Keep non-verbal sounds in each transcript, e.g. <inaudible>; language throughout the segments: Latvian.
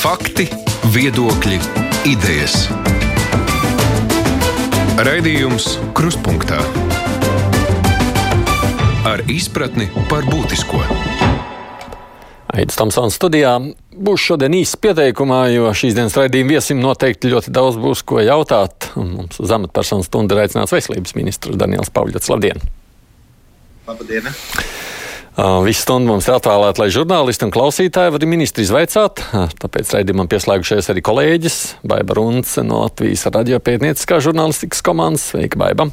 Fakti, viedokļi, idejas. Raidījums Kruspunkta ar izpratni par būtisko. Aizsmeļamies Tamsānas studijā. Būs šodien īsts pieteikumā, jo šīs dienas raidījuma viesim noteikti ļoti daudz būs ko jautāt. Un mums uz amatpersonu stundu ir aicināts veselības ministrs Daniels Pavļots. Labdien! Labdien! Visu stundu mums ir atvēlēta, lai žurnālisti un klausītāji var ministru izvaicāt. Tāpēc raidījumam pieslēgušies arī kolēģis Baiba Runce no Latvijas radiopētnieciskā žurnālistikas komandas. Sveika, Baiba!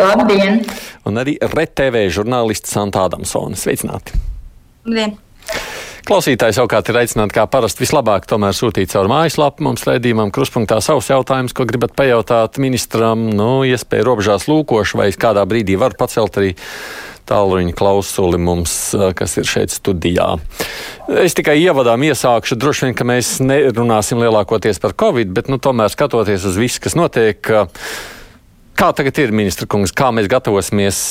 Labdien! Un arī RTV žurnālists Santa Adamsone. Sveicināti! Labdien! Klausītāji savukārt ir aicināti kā parasti vislabāk tomēr sūtīt caur mājaslapu mums redzījumam kruspunktā savus jautājumus, ko gribat pajautāt ministram. Nu, iespēja robežās lūkošu vai kādā brīdī var pacelt arī tālruņa klausuli mums, kas ir šeit studijā. Es tikai ievadām iesākšu, droši vien, ka mēs nerunāsim lielākoties par covid, bet nu, tomēr skatoties uz visu, kas notiek, kā tagad ir ministra kungs, kā mēs gatavosimies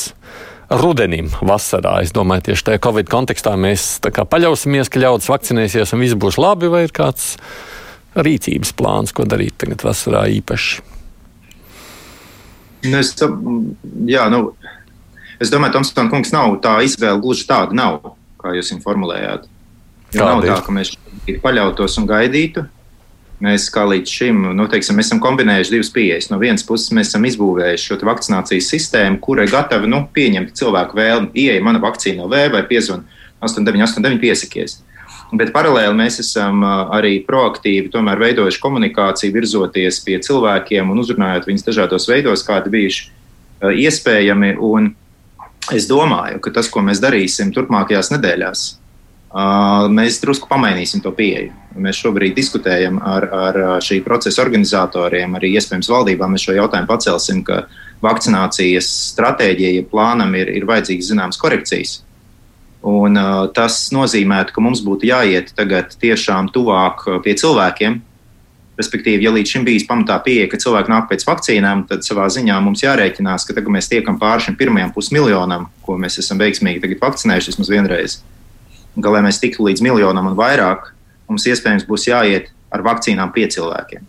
rudenim, vasarā. Es domāju, tieši tajā Covid kontekstā mēs paļausimies, ka ļaudis vakcinēsies un viss būs labi, vai ir kāds rīcības plāns, ko darīt tagad vasarā īpaši? Nu, es, jā, nu, es domāju, Tomsona kungs nav tā izvēle gluži tāda nav, kā jūs viņu formulējāt. Jo nav tā, ka mēs paļautos un gaidītu. Mēs kā līdz šim nu, teiksim, esam kombinējuši divas pieejas. No vienas puses, mēs esam izbūvējuši šo vakcinācijas sistēmu, kura ir gatava nu, pieņemt cilvēku vēlmi, ieeja mana vakcīna no V vai piezvan 8989 piesakies. Bet paralēli mēs esam arī proaktīvi veidojuši komunikāciju, virzoties pie cilvēkiem un uzrunājot viņus dažādos veidos, kādi bijuši iespējami. Un es domāju, ka tas, ko mēs darīsim turpmākajās nedēļās, mēs drusku pamainīsim to pieeju. Mēs šobrīd diskutējam ar, ar šī procesa organizatoriem, arī iespējams valdībām. Mēs šo jautājumu pacelsim, ka vakcinācijas stratēģija, plānam ir, ir vajadzīgas zināmas korekcijas. Un, uh, tas nozīmē, ka mums būtu jāiet tagad tiešām tuvāk pie cilvēkiem. Respektīvi, ja līdz šim bijis pamatā pieeja, ka cilvēki nāk pēc vakcīnām, tad savā ziņā mums jārēķinās, ka tagad mēs tiekam pāri šim pirmajam pusmiljonam, ko mēs esam veiksmīgi vakcinējuši vismaz vienreiz. Ka, lai mēs tiktu līdz miljonam un vairāk, mums iespējams būs jāiet ar vakcīnām pie cilvēkiem.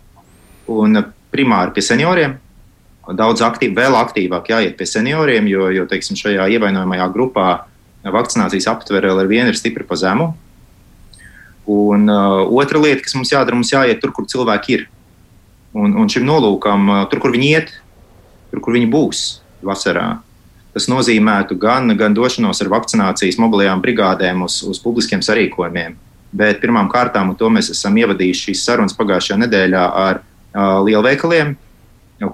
Un primāri pie senioriem, daudz aktīv, vēl aktīvāk jāiet pie senioriem, jo, jo teiksim, šajā ievainojamajā grupā vakcinācijas aptvere vēl ar vienu ir stipri pa zemu. Un uh, otra lieta, kas mums jādara, mums jāiet tur, kur cilvēki ir. Un, un šim nolūkam, uh, tur, kur viņi iet, tur, kur viņi būs vasarā, tas nozīmētu gan, gan došanos ar vakcinācijas mobilajām brigādēm uz, uz publiskiem sarīkojumiem, Bet pirmām kārtām, un to mēs esam ievadījuši šīs sarunas pagājušajā nedēļā ar uh, lielveikaliem,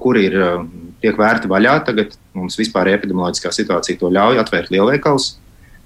kur ir uh, tiek vērti vaļā. Tagad mums vispār epidemioloģiskā situācija to ļauj atvērt lielveikalus.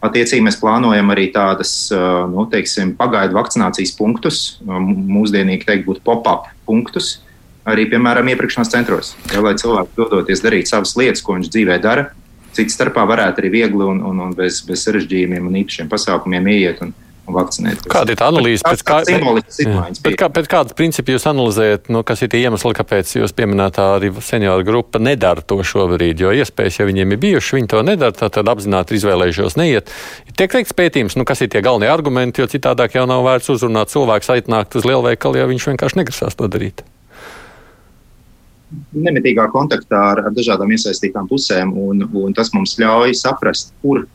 Attiecīgi mēs plānojam arī tādas uh, nu, teiksim, pagaidu vakcinācijas punktus, mūsdienīgi teikt, būtu pop-up punktus, arī, piemēram, iepirkšanās centros. Ja, lai cilvēki dodoties darīt savas lietas, ko viņš dzīvē dara, cits starpā varētu arī viegli un, un, un bez, bez sarežģījumiem un īpašiem pasākumiem ieiet un, vakcinēt. Kāda ir analīze? Pēc, kā, pēc, kā, pēc kādas principu jūs analizējat, nu, kas ir tie iemesli, kāpēc jūs pieminētā arī senioru grupa nedara to šobrīd? Jo iespējas, ja viņiem ir bijuši, viņi to nedara, tad, tad apzināti izvēlējušos neiet. Tiek veikts pētījums, nu, kas ir tie galvenie argumenti, jo citādāk jau nav vērts uzrunāt cilvēku aicināt uz lielveikalu, ja viņš vienkārši negrasās to darīt nemitīgā kontaktā ar, ar dažādām iesaistītām pusēm, un, un tas mums ļauj saprast, kur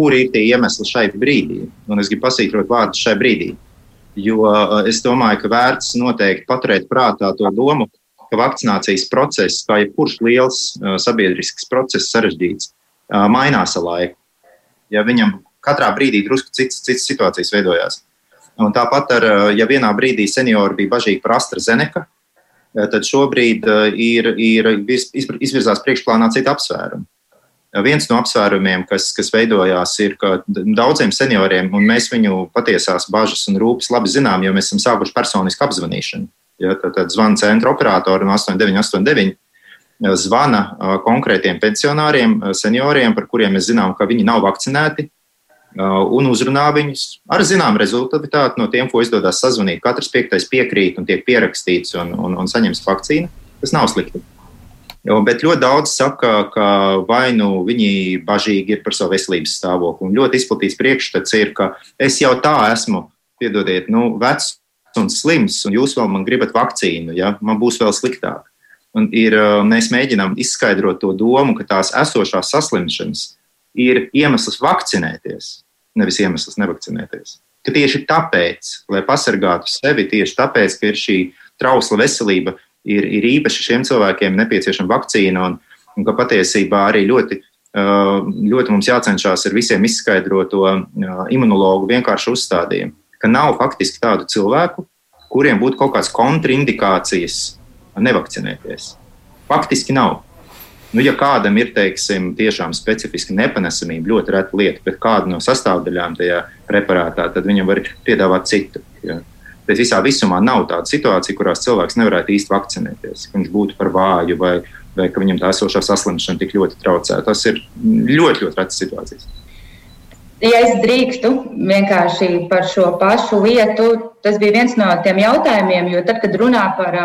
kur ir tie iemesli šai brīdī. Un es gribu pasītrot vārdus šai brīdī. Jo eh, es domāju, ka vērts noteikti paturēt prātā to domu, ka vakcinācijas process, kā jebkurš liels uh, sabiedrisks process, sarežģīts, uh, mainās ar laiku. Ja viņam katrā brīdī drusku cits, cits situācijas veidojās. Un tāpat, ar, ja vienā brīdī seniori bija bažīgi par AstraZeneca, tad šobrīd ir, ir izvirzās priekšplānā cita apsvēruma. Viens no apsvērumiem, kas, kas veidojās, ir, ka daudziem senioriem, un mēs viņu patiesās bažas un rūpes labi zinām, jo mēs esam sākuši personisku apzvanīšanu. Ja, tad, tad zvana centra operatori no 8989 zvana konkrētiem pensionāriem, senioriem, par kuriem mēs zinām, ka viņi nav vakcinēti, un uzrunā viņus ar zināmu rezultātu no tiem, ko izdodas sazvanīt. Katrs piektais piekrīt un tiek pierakstīts un, un, un saņems vakcīnu. Tas nav slikti. Jo, bet ļoti daudz saka, ka vai nu viņi bažīgi ir par savu veselības stāvokli. Un ļoti izplatīts priekšstats ir, ka es jau tā esmu, piedodiet, nu, vecs un slims, un jūs vēl man gribat vakcīnu, ja man būs vēl sliktāk. Un ir, mēs mēģinām izskaidrot to domu, ka tās esošās saslimšanas ir iemesls vakcinēties, nevis iemesls nevakcinēties. Ka tieši tāpēc, lai pasargātu sevi, tieši tāpēc, ka ir šī trausla veselība, ir, ir īpaši šiem cilvēkiem nepieciešama vakcīna, un, un ka patiesībā arī ļoti, ļoti mums jācenšas ar visiem izskaidrot to imunologu vienkāršu uzstādījumu, ka nav faktiski tādu cilvēku, kuriem būtu kaut kādas kontraindikācijas nevakcinēties. Faktiski nav. Nu, ja kādam ir teiksim, tiešām specifiska nepanesamība, ļoti reta lieta, bet kāda no sastāvdaļām tajā preparātā, tad viņam var piedāvāt citu. Ja. Bet visā visumā nav tāda situācija, kurās cilvēks nevarētu īsti vakcinēties. Viņš būtu par vāju vai, vai ka viņam tā esošā saslimšana tik ļoti traucē. Tas ir ļoti, ļoti retas situācijas. Ja es drīkstu vienkārši par šo pašu lietu, tas bija viens no tiem jautājumiem, jo tad, kad runā par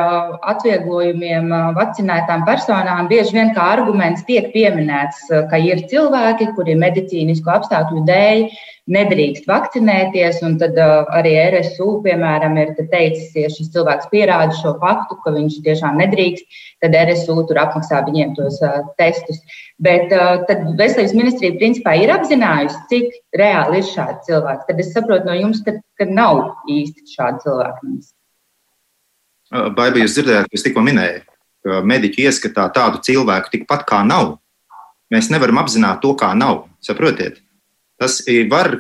atvieglojumiem vakcinētām personām, bieži vien kā arguments tiek pieminēts, ka ir cilvēki, kuri medicīnisku apstākļu dēļ nedrīkst vakcinēties. Tad uh, arī RSU, piemēram, ir teicis, ja šis cilvēks pierāda šo faktu, ka viņš tiešām nedrīkst, tad RSU tur apmaksā viņiem tos uh, testus. Bet uh, tad veselības ministrija principā ir apzinājusi, cik reāli ir šādi cilvēki. Tad es saprotu no jums, ka, ka nav īsti šādi cilvēki. Baiba, jūs dzirdējāt, ka es tikko minēju, ka mediķi ieskatā tādu cilvēku tikpat kā nav. Mēs nevaram apzināt to, kā nav. Saprotiet? Tas var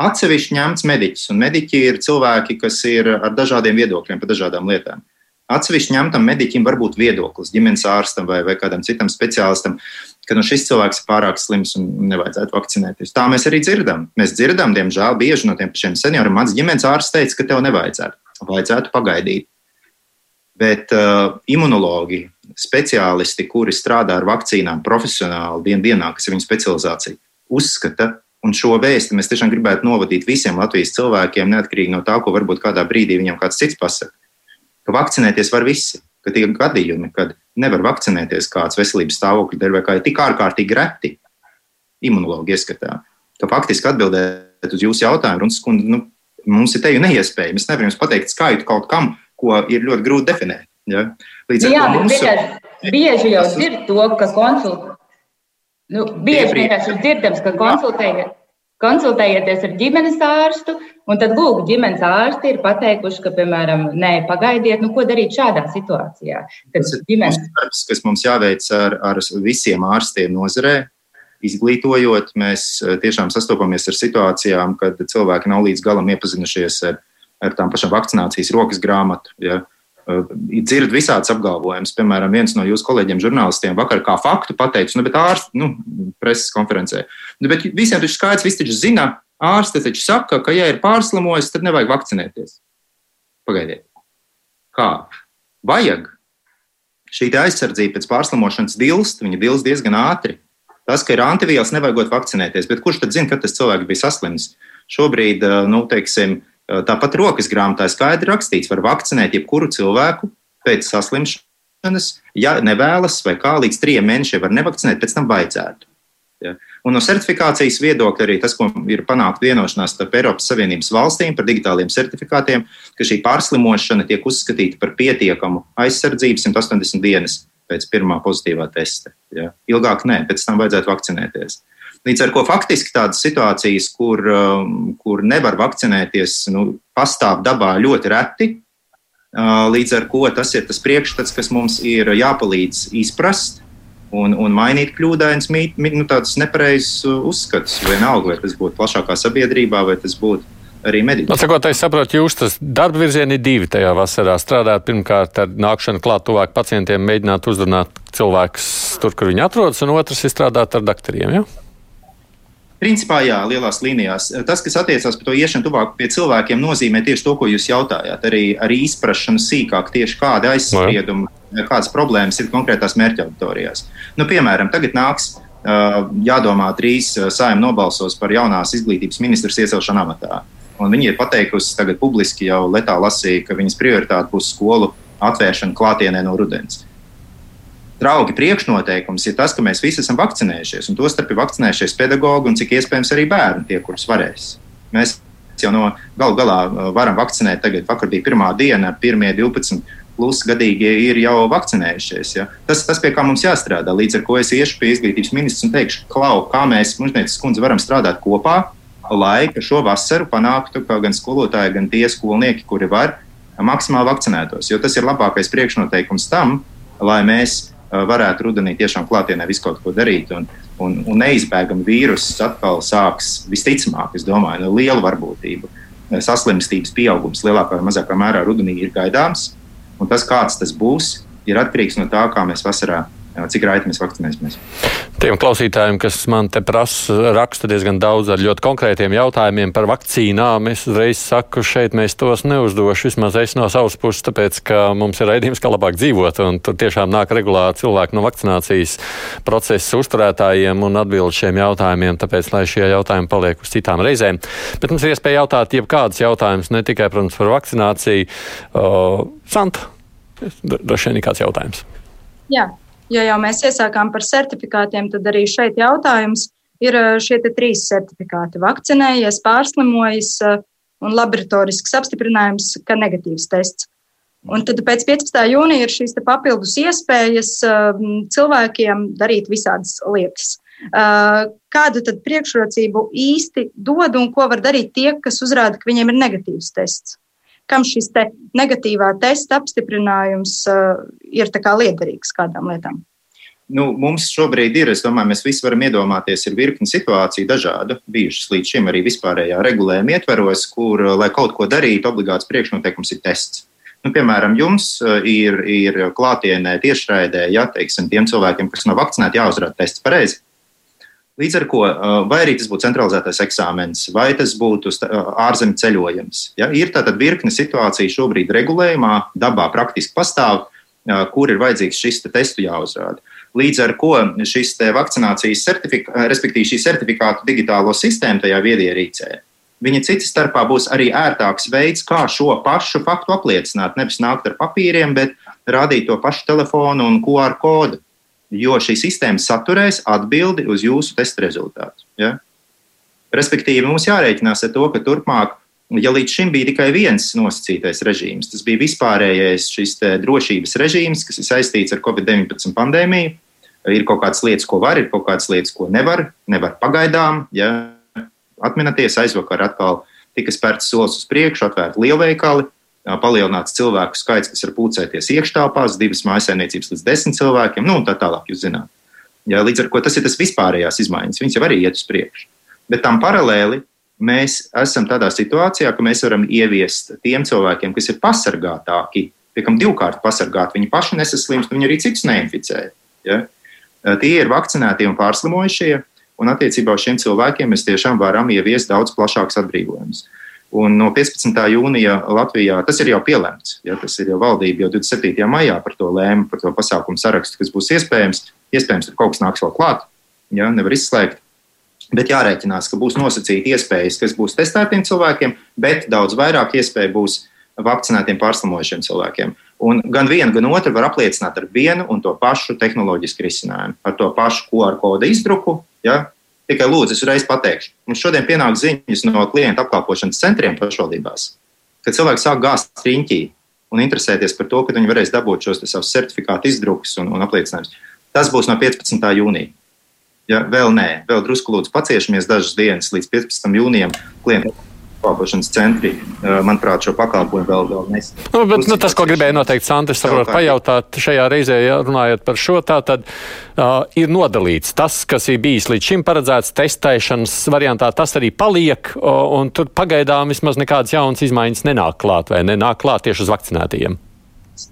atsevišķi ņemts mediķis, un mediķi ir cilvēki, kas ir ar dažādiem viedokļiem par dažādām lietām. Atsevišķi ņemtam mediķim var būt viedoklis ģimenes ārstam vai, vai kādam citam speciālistam, ka nu, šis cilvēks ir pārāk slims un nevajadzētu vakcinēties. Tā mēs arī dzirdam. Mēs dzirdam, diemžēl, bieži no tiem pašiem senioriem. Mans ģimenes ārsts teica, ka tev nevajadzētu. Vajadzētu pagaidīt. Bet uh, imunologi, speciālisti, kuri strādā ar vakcīnām profesionāli dien dienā, kas ir viņu specializācija, uzskata, Un šo vēstu mēs tiešām gribētu novadīt visiem Latvijas cilvēkiem, neatkarīgi no tā, ko varbūt kādā brīdī viņam kāds cits pasaka. Ka vakcinēties var visi, ka tie gadījumi, kad nevar vakcinēties kāds veselības stāvokļa dēļ vai kā ir tik ārkārtīgi reti, imunologi ieskatā, ka faktiski atbildēt uz jūsu jautājumu, un skundu, nu, mums ir teju neiespējami. Mēs nevaram jums pateikt skaitu kaut kam, ko ir ļoti grūti definēt. Ja? Līdz ar Jā, to mums bieži jau ir to, ka konsultācija Nu, bieži vienkārši ir dzirdams, ka konsultējiet, konsultējieties ar ģimenes ārstu, un tad, lūk, ģimenes ārsti ir pateikuši, ka, piemēram, nē, pagaidiet, nu, ko darīt šādā situācijā. Tas ir ģimenes darbs, kas mums jāveic ar, ar visiem ārstiem nozarē. Izglītojot, mēs eh, tiešām sastopamies ar situācijām, kad cilvēki nav līdz galam iepazinušies ar, ar tām pašām vakcinācijas rokas grāmatu. Ja? Uh, dzird visādas apgalvojumus. Piemēram, viens no jūsu kolēģiem, žurnālistiem, vakar kā faktu pateica, nu, bet ārsts, nu, preses konferencē. Nu, bet visiem taču skaidrs, visi taču zina, ārste taču saka, ka, ja ir pārslimojis, tad nevajag vakcinēties. Pagaidiet. Kā? Vajag. Šī aizsardzība pēc pārslimošanas dilst, viņa dilst diezgan ātri. Tas, ka ir antivielas, nevajagot vakcinēties, bet kurš tad zina, kad tas cilvēks bija saslims? Šobrīd, nu, teiksim, Tāpat rokas grāmatā skaidri rakstīts, var vakcinēt jebkuru cilvēku pēc saslimšanas, ja nevēlas vai kā līdz trim mēnešiem var nevakcinēt, pēc tam vajadzētu. Ja? Un no certifikācijas viedokļa arī tas, ko ir panākt vienošanās starp Eiropas Savienības valstīm par digitāliem certifikātiem, ka šī pārslimošana tiek uzskatīta par pietiekamu aizsardzību 180 dienas pēc pirmā pozitīvā testa. Ja? Ilgāk nē, pēc tam vajadzētu vakcinēties. Līdz ar to faktiski tādas situācijas, kur, um, kur nevar vakcinēties, nu, pastāv dabā ļoti reti. Uh, līdz ar to tas ir tas priekšstats, kas mums ir jāpalīdz izprast un, un mainīt kļūdainus, nu, tādus nepareizus uzskatus. Vienalga, vai tas būtu plašākā sabiedrībā, vai tas būtu arī mediķi. Sakot, es saprotu, jūs tas darba virzieni ir divi tajā vasarā. Strādāt pirmkārt ar nākšanu klāt tuvāk pacientiem, mēģināt uzrunāt cilvēkus tur, kur viņi atrodas, un otrs ir strādāt ar doktoriem. Ja? Principā, jā, lielās līnijās. Tas, kas attiecās par to iešanu tuvāk pie cilvēkiem, nozīmē tieši to, ko jūs jautājāt. Arī, arī izpratšana sīkāk, tieši kādi aizspriedumi, kādas problēmas ir konkrētās mērķa auditorijās. Nu, piemēram, tagad nāks jādomā drīz saimē nobalsos par jaunās izglītības ministras iecelšanu amatā. Un viņi ir pateikusi tagad publiski jau letā lasīja, ka viņas prioritāte būs skolu atvēršana klātienē no rudens draugi priekšnoteikums ir tas, ka mēs visi esam vakcinējušies, un tostarp ir vakcinējušies pedagogi un cik iespējams arī bērni, tie, kurus varēs. Mēs jau no galu galā varam vakcinēt. Tagad vakar bija pirmā diena, pirmie 12 plus gadīgie ir jau vakcinējušies. Ja? Tas, tas, pie kā mums jāstrādā, līdz ar ko es iešu pie izglītības ministrs un teikšu, klau, kā mēs, mužnieces kundze, varam strādāt kopā, lai šo vasaru panāktu, ka gan skolotāji, gan tie skolnieki, kuri var, maksimāli vakcinētos. Jo tas ir labākais priekšnoteikums tam, lai mēs varētu rudenī tiešām klātienē visu kaut ko darīt. Un, un, un neizbēgami vīruss atkal sāks visticamāk, es domāju, no liela varbūtība. Saslimstības pieaugums lielākā vai mazākā mērā rudenī ir gaidāms. Un tas, kāds tas būs, ir atkarīgs no tā, kā mēs vasarā cik raiti mēs vakcinēsimies. Tiem klausītājiem, kas man te prasa, raksta diezgan daudz ar ļoti konkrētiem jautājumiem par vakcīnām, es uzreiz saku, šeit mēs tos neuzdošu. Vismaz es no savas puses, tāpēc, ka mums ir raidījums, kā labāk dzīvot, un tur tiešām nāk regulāri cilvēki no vakcinācijas procesa uzturētājiem un atbild šiem jautājumiem, tāpēc, lai šie jautājumi paliek uz citām reizēm. Bet mums ir iespēja jautāt jebkādus jautājumus, ne tikai, protams, par vakcināciju. Uh, Santa, droši vien ir kāds jautājums. Jā, ja jau mēs iesākām par certifikātiem, tad arī šeit jautājums ir eh, šie trīs certifikāti - vakcinējies, pārslimojis eh, un laboratorisks apstiprinājums, ka negatīvs tests. Un tad pēc 15. jūnija ir šīs papildus iespējas eh, cilvēkiem darīt visādas lietas. Kādu tad priekšrocību īsti dod un ko var darīt tie, kas uzrāda, ka viņiem ir negatīvs tests? Kam šis te negatīvā testa apstiprinājums uh, ir liederīgs kādām lietām? Nu, mums šobrīd ir, es domāju, mēs visi varam iedomāties, ir virkni situāciju dažādu, bijušas līdz šim arī vispārējā regulējuma ietveros, kur, lai kaut ko darītu, obligāts priekšnoteikums ir tests. Nu, piemēram, jums uh, ir, ir klātienē tiešraidē, ja teiksim, tiem cilvēkiem, kas nav vakcinēti, jāuzrāda tests pareizi. Līdz ar to, vai arī tas būtu centralizētais eksāmenis, vai tas būtu ārzemju ceļojums. Ja? Ir tāda virkne situāciju šobrīd regulējumā, dabā praktiski pastāv, kur ir vajadzīgs šis te testu jāuzrāda. Līdz ar to šis vakcinācijas certifikāts, respektīvi šī certifikātu digitālo sistēmu tajā viedierīcē, viņa cits starpā būs arī ērtāks veids, kā šo pašu faktu apliecināt. Nevis nākt ar papīriem, bet rādīt to pašu telefonu un QR kodu jo šī sistēma saturēs atbildi uz jūsu testa rezultātu. Ja? Respektīvi, mums jārēķinās ar to, ka turpmāk, ja līdz šim bija tikai viens nosacītais režīms, tas bija vispārējais šis drošības režīms, kas ir saistīts ar Covid-19 pandēmiju. Ir kaut kādas lietas, ko var, ir kaut kādas lietas, ko nevar, nevar pagaidām. Ja? Atminaties, aizvakar atkal tika spērts solis uz priekšu, atvērti lielveikali, palielināts cilvēku skaits, kas var pulcēties iekštelpās, divas mājsaimniecības līdz desmit cilvēkiem, nu, un tā tālāk, jūs zināt. Ja, līdz ar to tas ir tas vispārējās izmaiņas, viņas jau arī iet uz priekšu. Bet tam paralēli mēs esam tādā situācijā, ka mēs varam ieviest tiem cilvēkiem, kas ir pasargātāki, piekam divkārt pasargāti, viņi paši nesaslimst, viņi arī citus neinficē. Ja? Tie ir vakcinētie un pārslimojušie, un attiecībā uz šiem cilvēkiem mēs tiešām varam ieviest daudz plašākus atbrīvojumus. Un no 15. jūnija Latvijā tas ir jau pielemts. Ja, tas ir jau valdība jau 27. maijā par to lēma, par to pasākumu sarakstu, kas būs iespējams. Iespējams, ka kaut kas nāks vēl klāt, ja, nevar izslēgt. Bet jārēķinās, ka būs nosacīti iespējas, kas būs testētiem cilvēkiem, bet daudz vairāk iespēju būs vakcinētiem pārslimojušiem cilvēkiem. Un gan viena, gan otra var apliecināt ar vienu un to pašu tehnoloģisku risinājumu, ar to pašu QR kodu izdruku. Ja, Tikai lūdzu, es uzreiz pateikšu, mums šodien pienāk ziņas no klienta apkalpošanas centriem pašvaldībās, ka cilvēki sāk gāzt riņķī un interesēties par to, ka viņi varēs dabūt šos savus certifikātu izdrukus un, un apliecinājumus. Tas būs no 15. jūnija. Ja, vēl nē, vēl drusku lūdzu paciešamies dažas dienas līdz 15. jūnijam. Klienti pakalpošanas centri, manuprāt, šo pakalpojumu vēl, vēl nesniedz. Nu, bet, nu, tas, ko gribēju noteikt, Sandrs, saprot, pajautāt šajā reizē, ja runājot par šo, tā tad uh, ir nodalīts tas, kas ir bijis līdz šim paredzēts testēšanas variantā, tas arī paliek, un tur pagaidām vismaz nekādas jaunas izmaiņas nenāk klāt vai nenāk klāt tieši uz vakcinētajiem.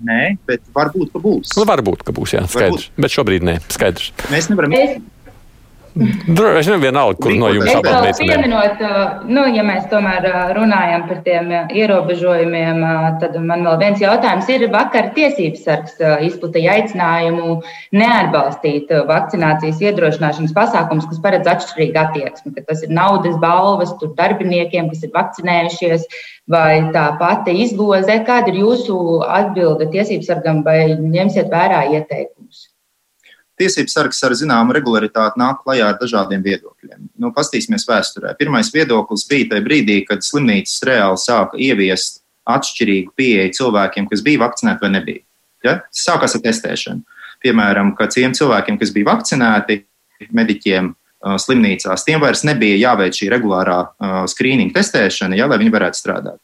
Nē, bet varbūt, ka būs. Nu, varbūt, ka būs, jā, skaidrs. Varbūt. Bet šobrīd nē, skaidrs. Mēs nevaram. Es... Droši vien vienalga, kur no jums meitenēm. Pieminot, nu, ja mēs tomēr runājam par tiem ierobežojumiem, tad man vēl viens jautājums ir. Vakar tiesības sargs izplatīja aicinājumu neatbalstīt vakcinācijas iedrošināšanas pasākums, kas paredz atšķirīgu attieksmi, ka tas ir naudas balvas darbiniekiem, kas ir vakcinējušies, vai tā pati izloze. Kāda ir jūsu atbilde tiesības sargam vai ņemsiet vērā ieteikumus? Tiesības sargs ar zināmu regularitāti nāk klajā ar dažādiem viedokļiem. Nu, pastīsimies vēsturē. Pirmais viedoklis bija tajā brīdī, kad slimnīcas reāli sāka ieviest atšķirīgu pieeju cilvēkiem, kas bija vakcinēti vai nebija. Ja? Sākās ar testēšanu. Piemēram, ka tiem cilvēkiem, kas bija vakcinēti, mediķiem, slimnīcās, tiem vairs nebija jāveic šī regulārā skrīninga testēšana, ja, lai viņi varētu strādāt.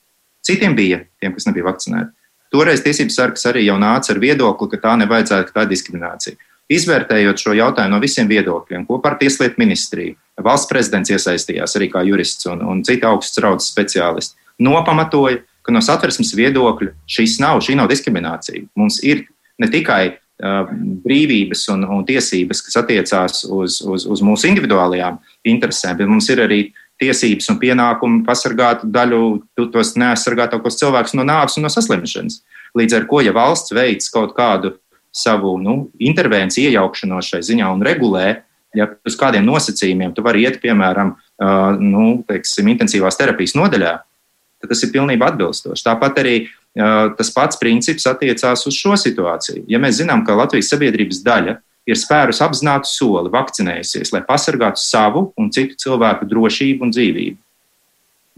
Citiem bija, tiem, kas nebija vakcinēti. Toreiz tiesības sargs arī jau nāca ar viedokli, ka tā nevajadzētu, ka tā ir diskriminācija. Izvērtējot šo jautājumu no visiem viedokļiem, kopā ar Tieslietu ministriju, valsts prezidents iesaistījās arī kā jurists un, un citi augstas raudas speciālisti, nopamatoja, ka no satversmes viedokļa šis nav, šī nav diskriminācija. Mums ir ne tikai uh, brīvības un, un tiesības, kas attiecās uz, uz, uz mūsu individuālajām interesēm, bet mums ir arī tiesības un pienākumi pasargāt daļu tos neaizsargātākos cilvēkus no nāves un no saslimšanas. Līdz ar to, ja valsts veids kaut kādu savu nu, intervenciju, iejaukšanos šai ziņā un regulē, ja uz kādiem nosacījumiem tu vari iet, piemēram, nu, teiksim, intensīvās terapijas nodaļā, tad tas ir pilnībā atbilstoši. Tāpat arī tas pats princips attiecās uz šo situāciju. Ja mēs zinām, ka Latvijas sabiedrības daļa ir spērus apzinātu soli, vakcinējusies, lai pasargātu savu un citu cilvēku drošību un dzīvību.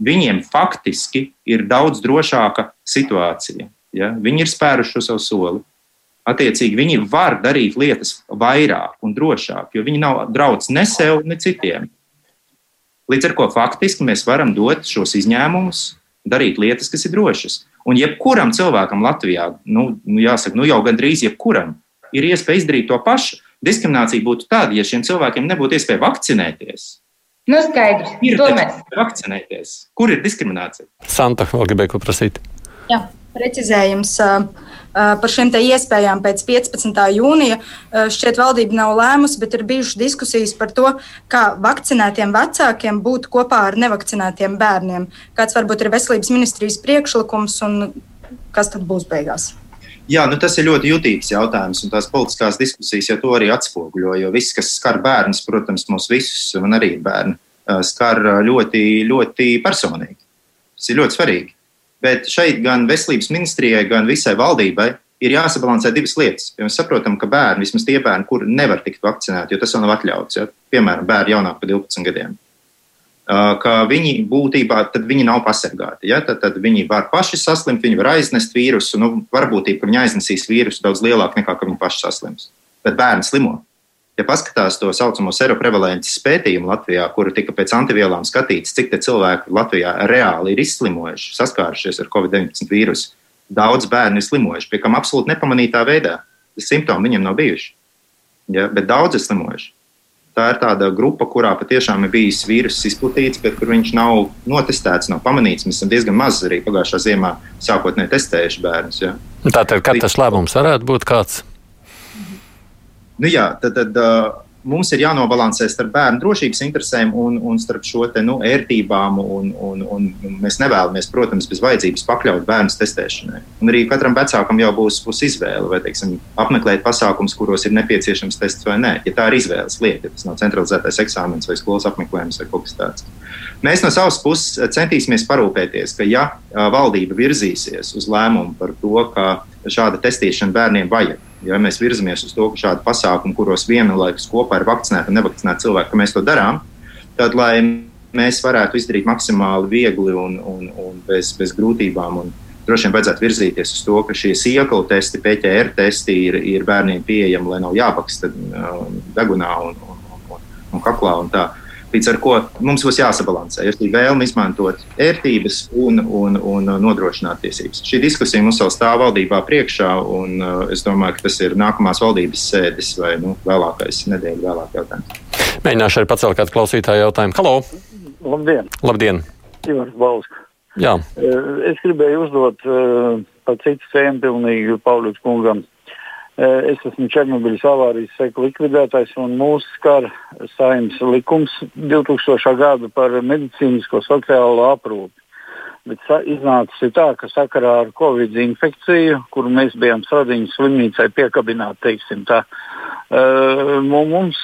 Viņiem faktiski ir daudz drošāka situācija. Ja? Viņi ir spēruši šo savu soli. Attiecīgi, viņi var darīt lietas vairāk un drošāk, jo viņi nav draudz ne sev, ne citiem. Līdz ar to faktiski mēs varam dot šos izņēmumus, darīt lietas, kas ir drošas. Un jebkuram cilvēkam Latvijā, nu, nu jāsaka, nu jau gandrīz jebkuram, ir iespēja izdarīt to pašu. Diskriminācija būtu tāda, ja šiem cilvēkiem nebūtu iespēja vakcinēties. Nu, skaidrs. Ir mēs... vakcinēties. Kur ir diskriminācija? Santa vēl gribēja ko prasīt. Jā, precizējums. Par šīm iespējām pēc 15. jūnija šķiet, valdība nav lēmusi, bet ir bijušas diskusijas par to, kā vakcinētiem vecākiem būt kopā ar nevakcinētiem bērniem. Kāds varbūt ir veselības ministrijas priekšlikums un kas tad būs beigās? Jā, nu tas ir ļoti jutīgs jautājums, un tās politiskās diskusijas jau to arī atspoguļo. Jo viss, kas skar bērnus, protams, mūs visus, un arī bērnu, skar ļoti, ļoti personīgi. Tas ir ļoti svarīgi. Bet šeit gan veselības ministrijai, gan visai valdībai ir jāsabalansē divas lietas. Jo mēs saprotam, ka bērni, vismaz tie bērni, kuri nevar tikt vakcinēti, jo tas vēl nav atļauts, ja? piemēram, bērni jaunāki par 12 gadiem, ka viņi būtībā viņi nav pasargāti. Ja? Tad, tad viņi var paši saslimt, viņi var aiznest vīrusu. Nu, varbūtība, ka viņi aiznesīs vīrusu, daudz lielāka nekā viņi paši saslims. Bet bērni slimo. Ja paskatās to saucamo seroprevalences pētījumu Latvijā, kuru tika pēc antivielām skatīts, cik cilvēki Latvijā reāli ir izslimojuši, saskārušies ar COVID-19 vīrusu, daudz bērnu ir slimojuši, pie kam absolūti nepamanītā veidā. Simptomi viņiem nav bijuši. Ja? Bet daudz ir slimojuši tā ir tāda grupa, kurā patiešām ir bijis vīruss izplatīts, bet kur viņš nav notestēts, nav pamanīts. Mēs esam diezgan maz arī pagājušā ziemā sākotnēji testējuši bērnus. Ja. Tātad, kad tas lēmums varētu būt kāds? Nu jā, tad, tad uh, mums ir jānobalansē starp bērnu drošības interesēm un, un starp šo te, nu, ērtībām. Un, un, un mēs nevēlamies, protams, bez vajadzības pakļaut bērnu testēšanai. Un arī katram vecākam jau būs, būs izvēle, vai teiksim, apmeklēt pasākumus, kuros ir nepieciešams tests vai nē. Ja tā ir izvēles lieta, ja tas nav centralizētais eksāmens vai skolas apmeklējums vai kaut kas tāds. Mēs no savas puses centīsimies parūpēties, ka, ja valdība virzīsies uz lēmumu par to, ka šāda testīšana bērniem vajag, ja mēs virzamies uz to, ka šādi pasākumi, kuros vienlaikus kopā ir vakcinēti un nevakcinēti cilvēki, ka mēs to darām, tad lai mēs varētu izdarīt maksimāli viegli un, un, un bez, bez grūtībām. Un, Droši vien vajadzētu virzīties uz to, ka šie sīklu testi, PCR testi ir, ir bērniem pieejami, lai nav jāpaksta uh, degunā un, un, un, un kaklā. Un tā. Līdz ar to mums būs jāsabalansē. Ir šī vēlme izmantot ērtības un, un, un nodrošināt tiesības. Šī diskusija mums vēl stāv valdībā priekšā, un uh, es domāju, ka tas ir nākamās valdības sēdes vai nu, vēlākais nedēļa vēlāk jautājums. Mēģināšu arī pacelt kādu klausītāju jautājumu. Halo! Labdien! Labdien. Jā. Es gribēju uzdot uh, par citu tēmu pilnīgi Pauļus kungam. Eh, es esmu Černobiļas avārijas seku likvidētājs un mūsu skar saimnes likums 2000. gada par medicīnisko sociālo aprūpi. Bet iznācis tā, ka sakarā ar covid infekciju, kuru mēs bijām Stradiņas slimnīcai piekabināti, teiksim tā, mums,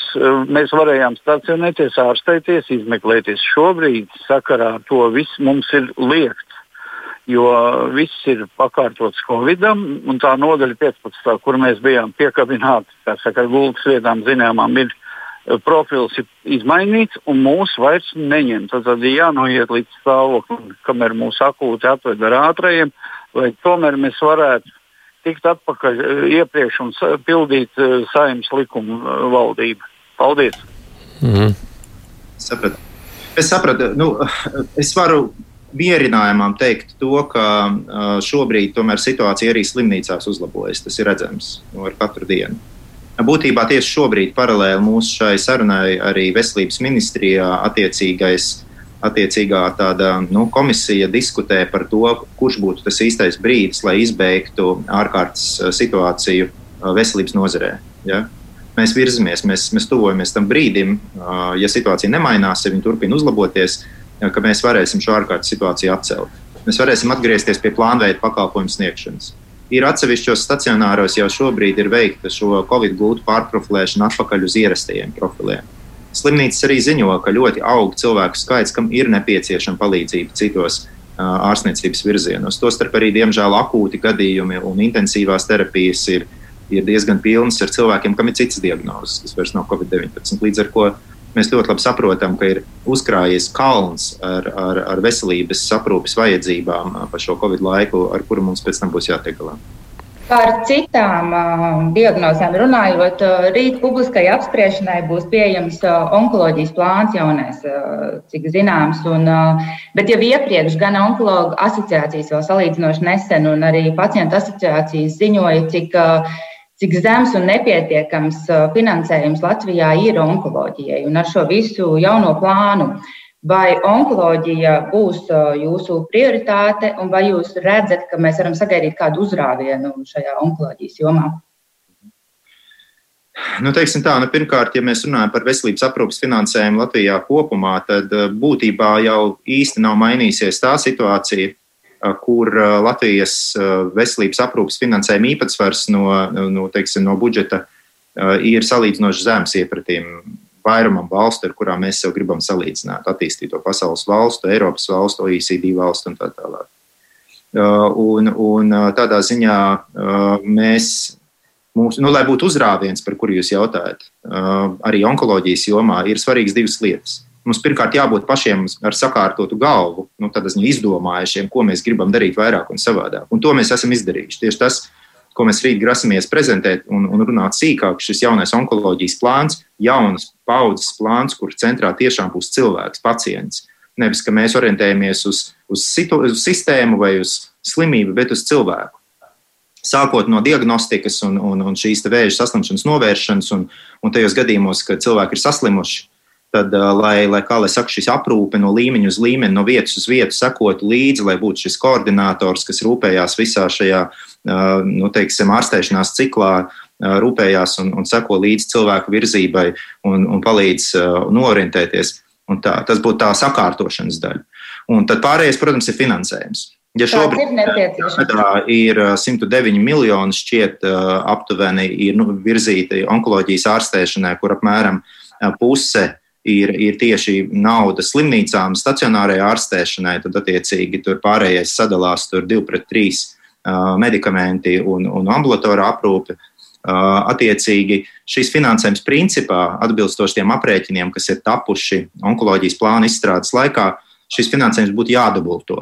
mēs varējām stacionēties, ārstēties, izmeklēties. Šobrīd sakarā ar to viss mums ir liekts jo viss ir pakārtots Covidam, un tā nodaļa 15, kur mēs bijām piekabināti, kā saka, ar gultas vietām zināmām, ir eh, profils ir izmainīts, un mūs vairs neņem. Tad, tad ir jānoiet līdz stāvoklim, kamēr mūsu akūti atved ar ātrajiem, lai tomēr mēs varētu tikt atpakaļ eh, iepriekš un pildīt uh, saimnes likumu valdību. Paldies! Mm. Sapratu. Es sapratu, nu, es varu mierinājumam teikt to, ka šobrīd tomēr situācija arī slimnīcās uzlabojas. Tas ir redzams nu, ar katru dienu. Būtībā tieši šobrīd paralēli mūsu šai sarunai arī veselības ministrijā attiecīgais, attiecīgā tāda nu, komisija diskutē par to, kurš būtu tas īstais brīdis, lai izbeigtu ārkārtas situāciju veselības nozarē. Ja? Mēs virzamies, mēs, mēs tuvojamies tam brīdim, ja situācija nemainās, ja viņa turpina uzlaboties, ka mēs varēsim šo ārkārtas situāciju atcelt. Mēs varēsim atgriezties pie plānveida pakalpojumu sniegšanas. Ir atsevišķos stacionāros jau šobrīd ir veikta šo covid gūtu pārprofilēšana atpakaļ uz ierastajiem profiliem. Slimnīcas arī ziņo, ka ļoti aug cilvēku skaits, kam ir nepieciešama palīdzība citos ārstniecības virzienos. Tostarp arī, diemžēl, akūti gadījumi un intensīvās terapijas ir, ir diezgan pilnas ar cilvēkiem, kam ir citas diagnozes, kas vairs nav Covid-19. Līdz ar to Mēs ļoti labi saprotam, ka ir uzkrājies kalns ar, ar, ar veselības aprūpes vajadzībām par šo Covid laiku, ar kuru mums pēc tam būs jātiek galā. Par citām uh, diagnozēm runājot, uh, rīt publiskai apspriešanai būs pieejams uh, onkoloģijas plāns jaunais, cik zināms. Un, bet jau iepriekš gan onkologu asociācijas vēl salīdzinoši nesen, un arī pacientu asociācijas ziņoja, cik uh, cik zems un nepietiekams uh, finansējums Latvijā ir onkoloģijai. Un ar šo visu jauno plānu, vai onkoloģija būs uh, jūsu prioritāte, un vai jūs redzat, ka mēs varam sagaidīt kādu uzrāvienu šajā onkoloģijas jomā? Nu, tā, nu, pirmkārt, ja mēs runājam par veselības aprūpas finansējumu Latvijā kopumā, tad uh, būtībā jau īsti nav mainījusies tā situācija, kur Latvijas veselības aprūpas finansējuma īpatsvars no, no, teiksim, no budžeta ir salīdzinoši zems iepratīm vairumam valstu, ar kurām mēs sev gribam salīdzināt, attīstīto pasaules valstu, Eiropas valstu, OECD valstu un tā tālāk. Un, un tādā ziņā mēs, mums, nu, lai būtu uzrāviens, par kuru jūs jautājat, arī onkoloģijas jomā ir svarīgas divas lietas. Mums pirmkārt jābūt pašiem ar sakārtotu galvu, nu, izdomājušiem, ko mēs gribam darīt vairāk un savādāk. Un to mēs esam izdarījuši. Tieši tas, ko mēs rīt grasamies prezentēt un, un runāt sīkāk, šis jaunais onkoloģijas plāns, jaunas paudzes plāns, kur centrā tiešām būs cilvēks, pacients. Nevis, ka mēs orientējamies uz, uz, situ, uz sistēmu vai uz slimību, bet uz cilvēku. Sākot no diagnostikas un, un, un šīs vēža saslimšanas novēršanas, un, un tajos gadījumos, kad cilvēki ir saslimuši, tad, lai, lai kā lai saka, šis aprūpe no līmeņa uz līmeni, no vietas uz vietu sekotu līdzi, lai būtu šis koordinators, kas rūpējās visā šajā, nu, teiksim, ārstēšanās ciklā, rūpējās un, un seko līdzi cilvēku virzībai un, un palīdz norientēties. Un tā, tas būtu tā sakārtošanas daļa. Un tad pārējais, protams, ir finansējums. Ja šobrīd ir 109 miljoni šķiet aptuveni ir nu, virzīti onkoloģijas ārstēšanai, kur apmēram puse ir, ir tieši nauda slimnīcām, stacionārajai ārstēšanai, tad attiecīgi tur pārējais sadalās tur 2 pret 3 uh, medikamenti un, un ambulatorā aprūpe. Uh, attiecīgi šīs finansējums principā atbilstoši tiem aprēķiniem, kas ir tapuši onkoloģijas plāna izstrādes laikā, šis finansējums būtu jādabulto.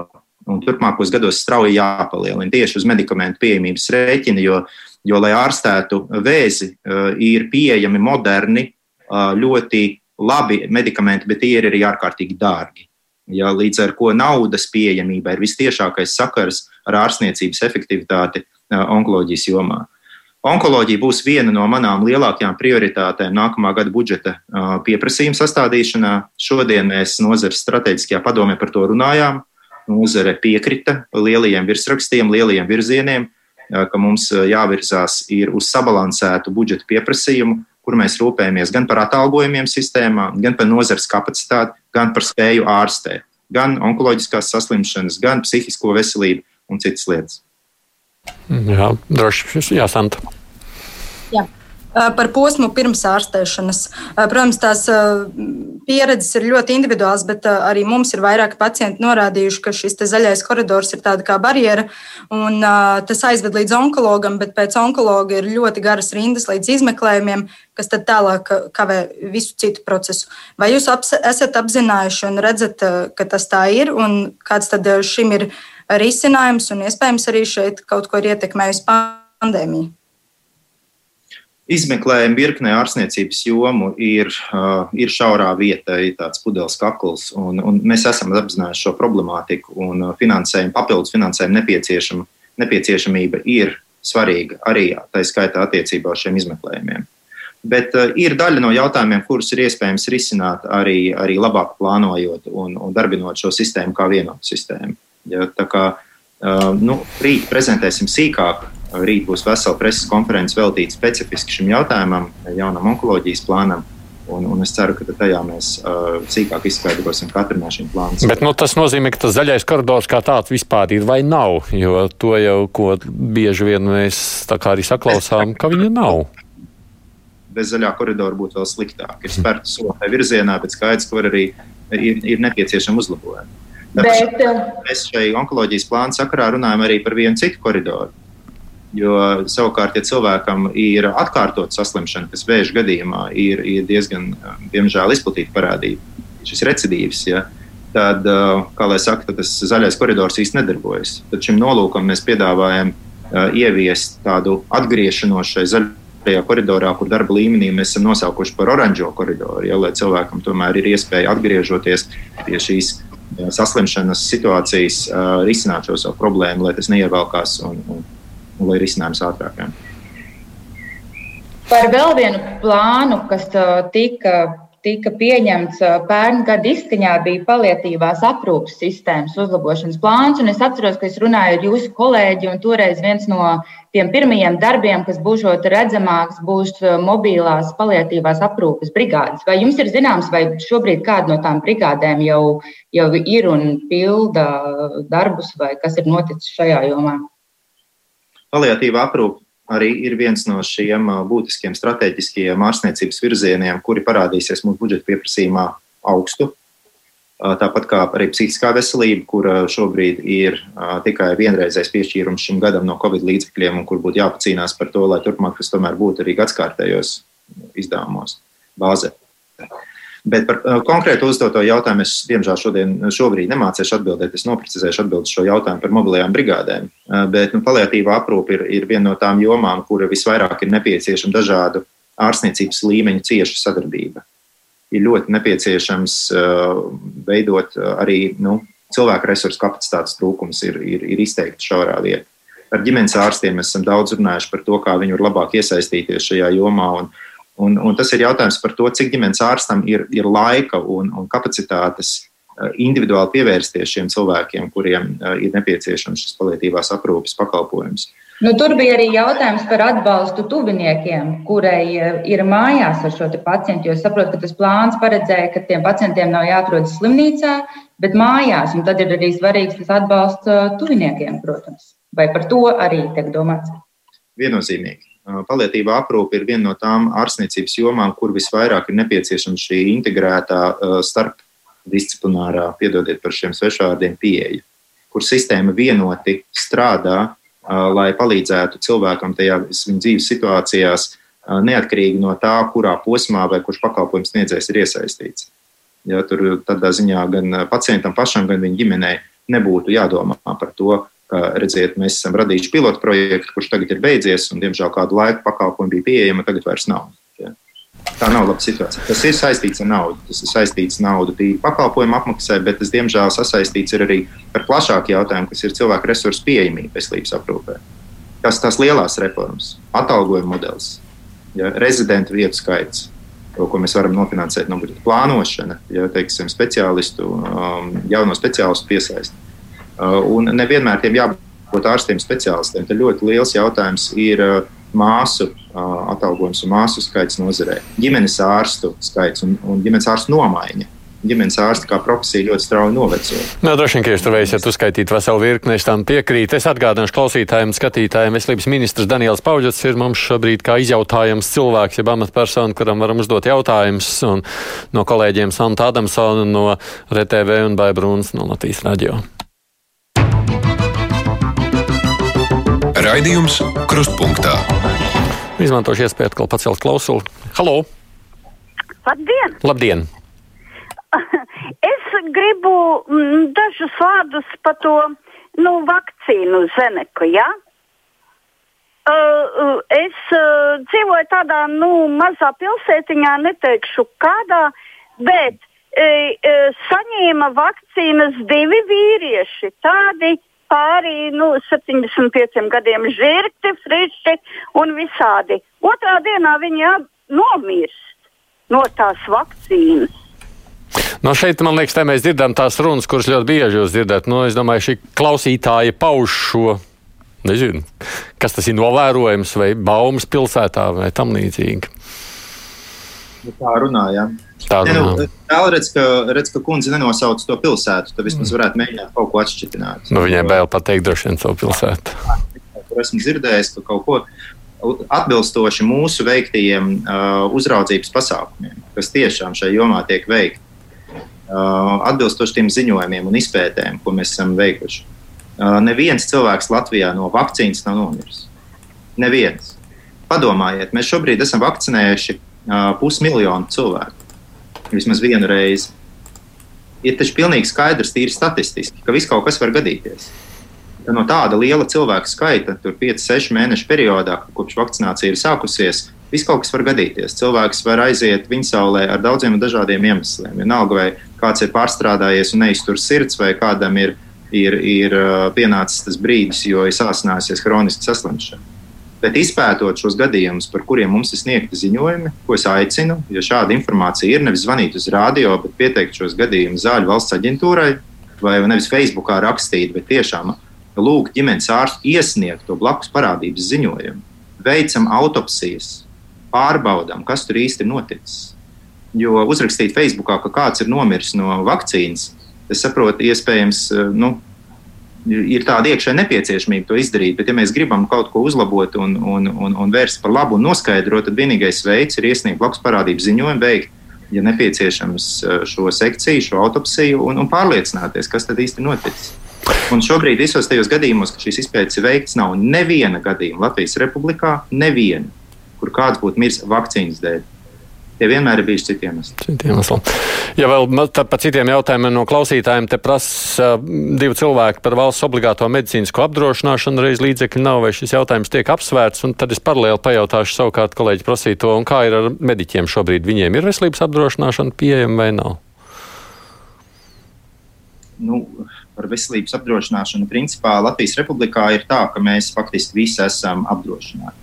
Un turpmākos gados strauji jāpalielina tieši uz medikamentu pieejamības rēķina, jo, jo lai ārstētu vēzi, uh, ir pieejami moderni, ļoti labi medikamenti, bet tie ir arī ārkārtīgi dārgi. Ja, līdz ar to naudas pieejamība ir vistiešākais sakars ar ārstniecības efektivitāti onkoloģijas jomā. Onkoloģija būs viena no manām lielākajām prioritātēm nākamā gada budžeta pieprasījuma sastādīšanā. Šodien mēs nozares strateģiskajā padomē par to runājām. Nozare piekrita lielajiem virsrakstiem, lielajiem virzieniem, ka mums jāvirzās uz sabalansētu budžeta pieprasījumu, kur mēs rūpējamies gan par atalgojumiem sistēmā, gan par nozares kapacitāti, gan par spēju ārstēt, gan onkoloģiskās saslimšanas, gan psihisko veselību un citas lietas. Jā, droši vien, Jā, Santa. Jā. Par posmu pirms ārstēšanas. Protams, tās pieredzes ir ļoti individuāls, bet arī mums ir vairāki pacienti norādījuši, ka šis zaļais koridors ir tāda kā barjera, un tas aizved līdz onkologam, bet pēc onkologa ir ļoti garas rindas līdz izmeklējumiem, kas tad tālāk kavē visu citu procesu. Vai jūs aps, esat apzinājuši un redzat, ka tas tā ir, un kāds tad šim ir risinājums, un iespējams arī šeit kaut ko ir ietekmējusi pandēmija? Izmeklējumi virknē ārstniecības jomu ir, uh, ir šaurā vieta, ir tāds pudeles kakls. Un, un mēs esam apzinājuši šo problemātiku, un uh, finansējuma, papildus finansējuma nepieciešama, nepieciešamība ir svarīga arī tā skaitā attiecībā uz šiem izmeklējumiem. Bet uh, ir daļa no jautājumiem, kurus ir iespējams risināt arī, arī labāk plānojot un, un darbinot šo sistēmu kā vienotu sistēmu. Ja, tā kā uh, nu, rīt prezentēsim sīkāk Rīt būs vesela preses konference veltīta specifiski šim jautājumam, jaunam onkoloģijas plānam. Un, un es ceru, ka tajā mēs uh, sīkāk izskaidrosim katru no šīm plāniem. Bet nu, tas nozīmē, ka tas zaļais koridors kā tāds vispār ir vai nav? Jo to jau bieži vien mēs arī saklausām, ka viņa nav. Bez zaļā koridora būtu vēl sliktāk. Ir spērta soli virzienā, bet skaidrs, ka arī ir, ir nepieciešama uzlabojuma. Bet... Mēs šai onkoloģijas plāna sakarā runājam arī par vienu citu koridoru Jo savukārt, ja cilvēkam ir atkārtot saslimšana, kas vēža gadījumā ir, ir diezgan, diemžēl, izplatīta parādība, šis recidīvs, ja, tad, kā lai saka, tas zaļais koridors īsti nedarbojas. Tad šim nolūkam mēs piedāvājam ieviest tādu atgriešanos šai zaļajā koridorā, kur darba līmenī mēs esam nosaukuši par oranžo koridoru, ja, lai cilvēkam tomēr ir iespēja atgriežoties pie šīs saslimšanas situācijas, risināt šo savu problēmu, lai tas neievelkās un, un un lai risinājums ātrāk. Par vēl vienu plānu, kas tika, tika pieņemts pērn gada izskaņā, bija palietīvās aprūpas sistēmas uzlabošanas plāns. Es atceros, ka es runāju ar jūsu kolēģi, un toreiz viens no tiem pirmajiem darbiem, kas būs redzamāks, būs mobilās palietīvās aprūpas brigādes. Vai jums ir zināms, vai šobrīd kāda no tām brigādēm jau, jau ir un pilda darbus, vai kas ir noticis šajā jomā? Paliatīva aprūpe arī ir viens no šiem būtiskiem strateģiskajiem ārstniecības virzieniem, kuri parādīsies mūsu budžeta pieprasījumā augstu. Tāpat kā arī psihiskā veselība, kur šobrīd ir tikai vienreizējs piešķīrums šim gadam no Covid līdzekļiem, un kur būtu jāpacīnās par to, lai turpmāk tas tomēr būtu arī gadskārtējos izdevumos bāzē. Bet par uh, konkrētu uzdoto jautājumu es, diemžēl, šodien, šobrīd nemācīšu atbildēt. Es noprecizēšu atbildēt šo jautājumu par mobilajām brigādēm. Uh, bet nu, paliatīvā aprūpe ir, ir viena no tām jomām, kura visvairāk ir nepieciešama dažādu ārstniecības līmeņu cieša sadarbība. Ir ļoti nepieciešams uh, veidot arī nu, cilvēku resursu kapacitātes trūkums, ir, ir, ir izteikti šaurā vietā. Ar ģimenes ārstiem mēs esam daudz runājuši par to, kā viņi var labāk iesaistīties šajā jomā. Un, Un, un tas ir jautājums par to, cik ģimenes ārstam ir, ir laika un, un kapacitātes eh, individuāli pievērsties šiem cilvēkiem, kuriem eh, ir nepieciešams šis palīdzības aprūpes pakalpojums. Nu, tur bija arī jautājums par atbalstu tuviniekiem, kurai eh, ir mājās ar šo pacientu. Es saprotu, ka tas plāns paredzēja, ka tiem pacientiem nav jāatrodas slimnīcā, bet mājās. Un tad ir arī svarīgs tas atbalsts tuviniekiem, protams. Vai par to arī tiek domāts? Viennozīmīgi. Palietīvā aprūpe ir viena no tām ārstniecības jomām, kur visvairāk ir nepieciešama šī integrētā starpdisciplinārā, piedodiet par šiem svešvārdiem, pieeja, kur sistēma vienoti strādā, lai palīdzētu cilvēkam tajā viņa dzīves situācijās, neatkarīgi no tā, kurā posmā vai kurš pakalpojums sniedzējs ir iesaistīts. Ja, tur tādā ziņā gan pacientam pašam, gan viņa ģimenei nebūtu jādomā par to, redziet, mēs esam radījuši pilotu projektu, kurš tagad ir beidzies, un, diemžēl, kādu laiku pakalpojumu bija pieejama, tagad vairs nav. Ja. Tā nav laba situācija. Tas ir saistīts ar naudu. Tas ir saistīts ar naudu tīri pakalpojumu apmaksai, bet tas, diemžēl, sasaistīts arī ar plašāku jautājumu, kas ir cilvēku resursu pieejamība veselības aprūpē. Kas tās lielās reformas, atalgojuma modelis, ja, rezidentu vietu skaits, to, ko mēs varam nofinansēt no budžeta plānošana, ja, teiksim, speciālistu, um, jauno speciālistu piesaisti Uh, un nevienmēr tiem jābūt ārstiem speciālistiem. Tad ļoti liels jautājums ir uh, māsu uh, atalgojums un māsu skaits nozarē, ģimenes ārstu skaits un, un ģimenes ārstu nomaiņa. ģimenes ārsta kā profesija ļoti strauji noveco. Nē, droši vien, ka jūs tur vēsiet uzskaitīt veselu virkni, es tam piekrītu. Es atgādināšu klausītājiem, skatītājiem, veselības ministrs Daniels Pauģots ir mums šobrīd kā izjautājums cilvēks, jeb amatpersona, kuram varam uzdot jautājumus, un no kolēģiem Santa Adamsona no RTV un Baibrūnas no Latvijas radio. Raidījums Krustpunktā. Izmantošu iespēju atkal pacelt klausuli. Halo! Labdien! Labdien! <laughs> Es gribu mm, dažus vārdus par to nu, vakcīnu Zeneku. Ja? Uh, es uh, dzīvoju tādā nu, mazā pilsētiņā, neteikšu kādā, bet uh, saņēma vakcīnas divi vīrieši. Tādi pāri nu, 75 gadiem žirgti, friši un visādi. Otrā dienā viņi nomirst no tās vakcīnas. No šeit, man liekas, mēs dzirdam tās runas, kuras ļoti bieži jūs dzirdat. Nu, es domāju, šī klausītāja pauž šo. Nezinu, kas tas ir novērojams, vai baumas pilsētā, vai tam līdzīgi. Nu, tā runājām. Tā runā. nu, Tālāk redz, ka, redz, ka kundze nenosauc to pilsētu. Tad vismaz varētu mēģināt kaut ko atšķirt. Nu, viņai bail pateikt droši vien savu pilsētu. <laughs> Tur esmu dzirdējis, ka kaut ko atbilstoši mūsu veiktajiem uh, uzraudzības pasākumiem, kas tiešām šajā jomā tiek veikti, uh, atbilstoši tiem ziņojumiem un izpētēm, ko mēs esam veikuši. Uh, neviens cilvēks Latvijā no vakcīnas nav nomiris. Neviens. Padomājiet, mēs šobrīd esam vakcinējuši uh, pusmiljonu cilvēku. Vismaz vienu reizi. Ir taču pilnīgi skaidrs, tīri statistiski, ka viss kaut kas var gadīties no tāda liela cilvēku skaita, tur 5-6 mēnešu periodā, kopš vakcinācija ir sākusies, viss kaut kas var gadīties. Cilvēks var aiziet viņasaulē ar daudziem dažādiem iemesliem. Vienalga, vai kāds ir pārstrādājies un neiztur sirds, vai kādam ir, ir, ir pienācis tas brīdis, jo ir sāsinājusies kroniska saslimšana. Bet izpētot šos gadījumus, par kuriem mums ir sniegti ziņojumi, ko es aicinu, ja šāda informācija ir, nevis zvanīt uz radio, bet pieteikt šos gadījumus Zāļu valsts aģentūrai, vai nevis Facebookā rakstīt, bet tiešām lūgt ģimenes ārstu iesniegt to blakus parādības ziņojumu. Veicam autopsijas, pārbaudām, kas tur īsti ir noticis. Jo uzrakstīt Facebookā, ka kāds ir nomiris no vakcīnas, es saprotu, iespējams, nu, ir tāda iekšēja nepieciešamība to izdarīt, bet, ja mēs gribam kaut ko uzlabot un, un, un, un vērst par labu un noskaidrot, tad vienīgais veids ir iesniegt blakus parādības ziņojumu, veikt, ja nepieciešams, šo sekciju, šo autopsiju un, un pārliecināties, kas tad īsti noticis. Un šobrīd visos tajos gadījumos, kad šīs izpētes ir veikts, nav neviena gadījuma Latvijas republikā, neviena, kur kāds būtu miris vakcīnas dēļ. Tie vienmēr ir bijuši citi iemesli. Citi iemesli. Ja vēl par citiem jautājumiem no klausītājiem, te prasa divi cilvēki par valsts obligāto medicīnisko apdrošināšanu, reiz līdzekļi nav, vai šis jautājums tiek apsvērts, un tad es paralēli pajautāšu savukārt kolēģi prasīto, un kā ir ar mediķiem šobrīd, viņiem ir veselības apdrošināšana pieejama vai nav? Nu, par veselības apdrošināšanu. Principā Latvijas Republikā ir tā, ka mēs faktiski visi esam apdrošināti.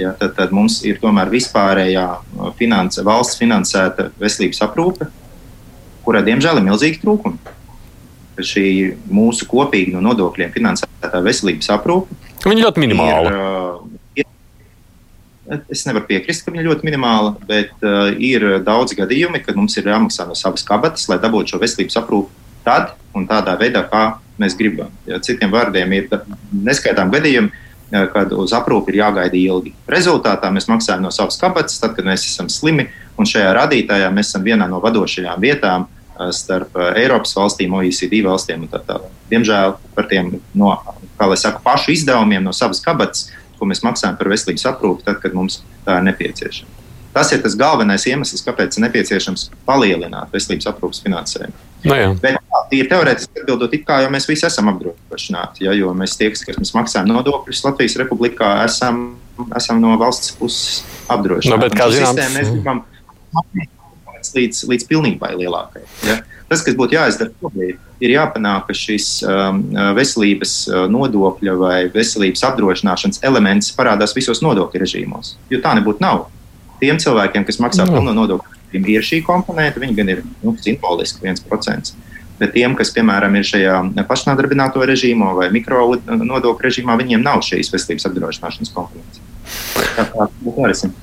Ja, tad, tad mums ir tomēr vispārējā uh, finance, valsts finansēta veselības aprūpe, kurai diemžēl ir milzīgi trūkumi. Šī mūsu kopīgi no nodokļiem finansētā veselības aprūpe. Viņa ļoti minimāla. Ir, uh, ir, es nevaru piekrist, ka viņa ir ļoti minimāla, bet uh, ir daudz gadījumi, kad mums ir jāmaksā no savas kabatas, lai dabūtu šo veselības aprūpi tad un tādā veidā, kā mēs gribam. Ja citiem vārdiem ir neskaitām gadījumi, kad uz aprūpi ir jāgaida ilgi. Rezultātā mēs maksājam no savas kabatas, tad, kad mēs esam slimi, un šajā rādītājā mēs esam vienā no vadošajām vietām starp Eiropas valstīm, OECD valstīm un tā tālāk. Diemžēl par tiem no, kā lai saka, pašu izdevumiem no savas kabatas, ko mēs maksājam par veselības aprūpi, tad, kad mums tā ir nepieciešama. Tas ir tas galvenais iemesls, kāpēc ir nepieciešams palielināt veselības aprūpas finansējumu. No nu. Bet ir teorētiski atbildot, it kā jau mēs visi esam apdrošināti, ja, jo mēs tie, kas mēs maksājam nodokļus Latvijas republikā, esam, esam no valsts puses apdrošināti. No, bet, kā zināms, mēs gribam līdz, līdz pilnībai lielākai. Ja. Tas, kas būtu jāizdara šobrīd, ir jāpanāk, ka šis um, veselības nodokļa vai veselības apdrošināšanas elements parādās visos nodokļu režīmos. Jo tā nebūtu nav tiem cilvēkiem, kas maksā no. pilno nodokļu, ir šī komponente, viņi gan ir nu, simboliski 1%. Bet tiem, kas, piemēram, ir šajā pašnodarbināto režīmā vai mikro nodokļu režīmā, viņiem nav šīs veselības apdrošināšanas komponentes.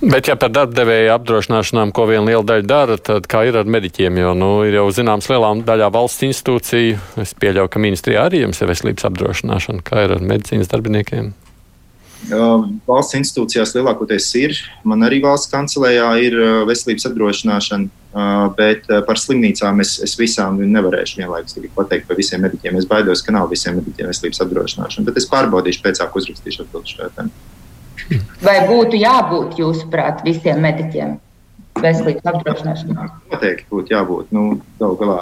Bet, ja par darbdevēju apdrošināšanām, ko viena liela daļa dara, tad kā ir ar mediķiem? Jo nu, ir jau zināms, lielām daļā valsts institūciju. Es pieļauju, ka ministrijā arī jums ir veselības apdrošināšana. Kā ir ar medicīnas darbiniekiem? Valsts institūcijās lielākoties ir. Man arī valsts kancelējā ir veselības apdrošināšana, bet par slimnīcām es, es visām nevarēšu vienlaikus pateikt par visiem mediķiem. Es baidos, ka nav visiem mediķiem veselības apdrošināšana, bet es pārbaudīšu pēc tam, uzrakstīšu atbildību šajā tēmā. Vai būtu jābūt, jūsuprāt, visiem mediķiem veselības apdrošināšanai? Noteikti būtu jābūt. Nu, Galu galā,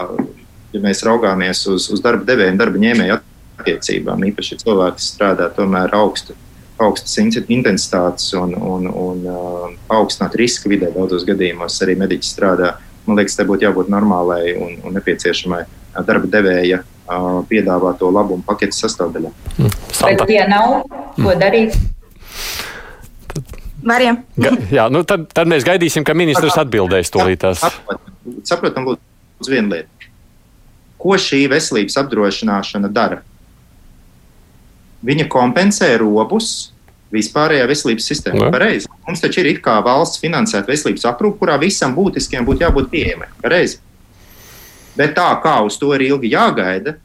ja mēs raugāmies uz, uz darba devēju un darba ņēmēju attiecībām, īpaši cilvēki strādā tomēr augstu augstas intensitātes un, un, un uh, paaugstināta riska vidē daudzos gadījumos arī mediķi strādā. Man liekas, te būtu jābūt normālai un, un nepieciešamai uh, darba devēja uh, piedāvāto labumu paketes sastāvdaļā. Mm. Bet, ja nav, ko mm. darīt? Mariem. Ga, jā, nu tad, tad mēs gaidīsim, ka ministrs atbildēs tūlītās. Saprotam, lūdzu, vienu lietu. Ko šī veselības apdrošināšana dara? Viņa kompensē robus vispārējā veselības sistēmā. Pareizi. Mums taču ir kā valsts finansēta veselības aprūpe, kurā visam būtiskiem būtu jābūt pieejamai. Pareizi. Bet tā kā uz to ir ilgi jāgaida,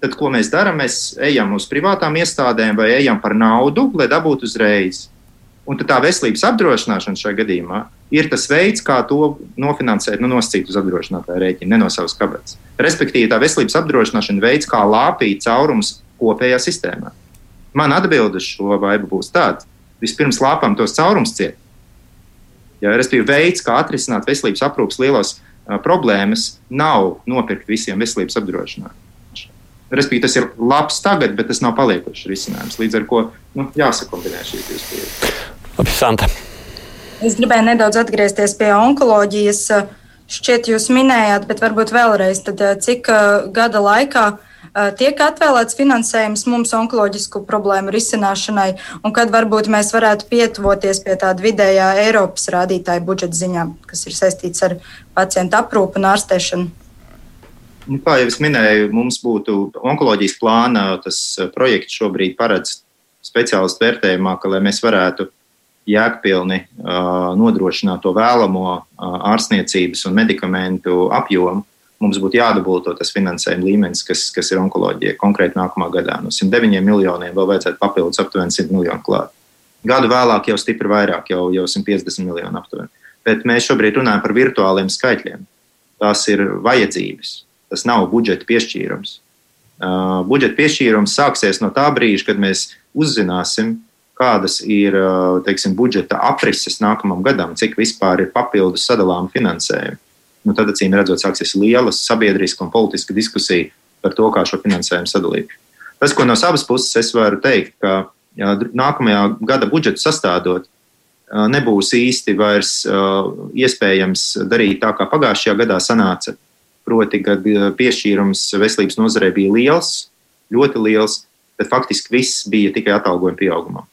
tad ko mēs darām? Mēs ejam uz privātām iestādēm vai ejam par naudu, lai dabūtu uzreiz. Un tā veselības apdrošināšana šajā gadījumā ir tas veids, kā to nofinansēt, nu, nosacīt uz apdrošinātāju rēķinu, ne no savas kabatas. Respektīvi, tā veselības apdrošināšana veids, kā lāpīt caurumus kopējā sistēmā. Man atbild uz šo vaibu būs tāds: vispirms lāpām tos caurums ciet. Ja, Respektīvi, veids, kā atrisināt veselības aprūpas lielos uh, problēmas, nav nopirkt visiem veselības apdrošinājumu. Respektīvi, tas ir labs tagad, bet tas nav paliekošs risinājums. Līdz ar to nu, jāsakombinē šīs divas pieejas. Labi, Santa. Es gribēju nedaudz atgriezties pie onkoloģijas. Šķiet, jūs minējāt, bet varbūt vēlreiz, tad, cik gada laikā uh, tiek atvēlēts finansējums mums onkoloģisku problēmu risināšanai, un kad varbūt mēs varētu pietuvoties pie tāda vidējā Eiropas rādītāja budžeta ziņā, kas ir saistīts ar pacientu aprūpu un ārstēšanu. Nu, kā jau es minēju, mums būtu onkoloģijas plāna, projekts šobrīd paredz speciālistu vērtējumā, ka, lai mēs varētu jēgpilni uh, nodrošināt to vēlamo uh, ārstniecības un medikamentu apjomu, mums būtu jādabūto tas finansējuma līmenis, kas, kas ir onkoloģija konkrēti nākamā gadā. No 109 miljoniem vēl vajadzētu papildus aptuveni 100 miljonu klāt. Gadu vēlāk jau stipri vairāk, jau, jau 150 miljonu aptuveni. Bet mēs šobrīd runājam par virtuāliem skaitļiem. Tās ir vajadzības, tas nav budžeta piešķīrums. Uh, budžeta piešķīrums sāksies no tā brīža, kad mēs uzzināsim, kādas ir teiksim, budžeta aprises nākamajam gadam, cik vispār ir papildus sadalām finansējumu nu, tad acīm redzot, sāksies liela sabiedriska un politiska diskusija par to, kā šo finansējumu sadalīt. Tas, ko no savas puses es varu teikt, ka jā, nākamajā gada budžetu sastādot, nebūs īsti vairs iespējams darīt tā, kā pagājušajā gadā sanāca. Proti, kad piešķīrums veselības nozarē bija liels, ļoti liels, bet faktiski viss bija tikai atalgojuma pieaugumā.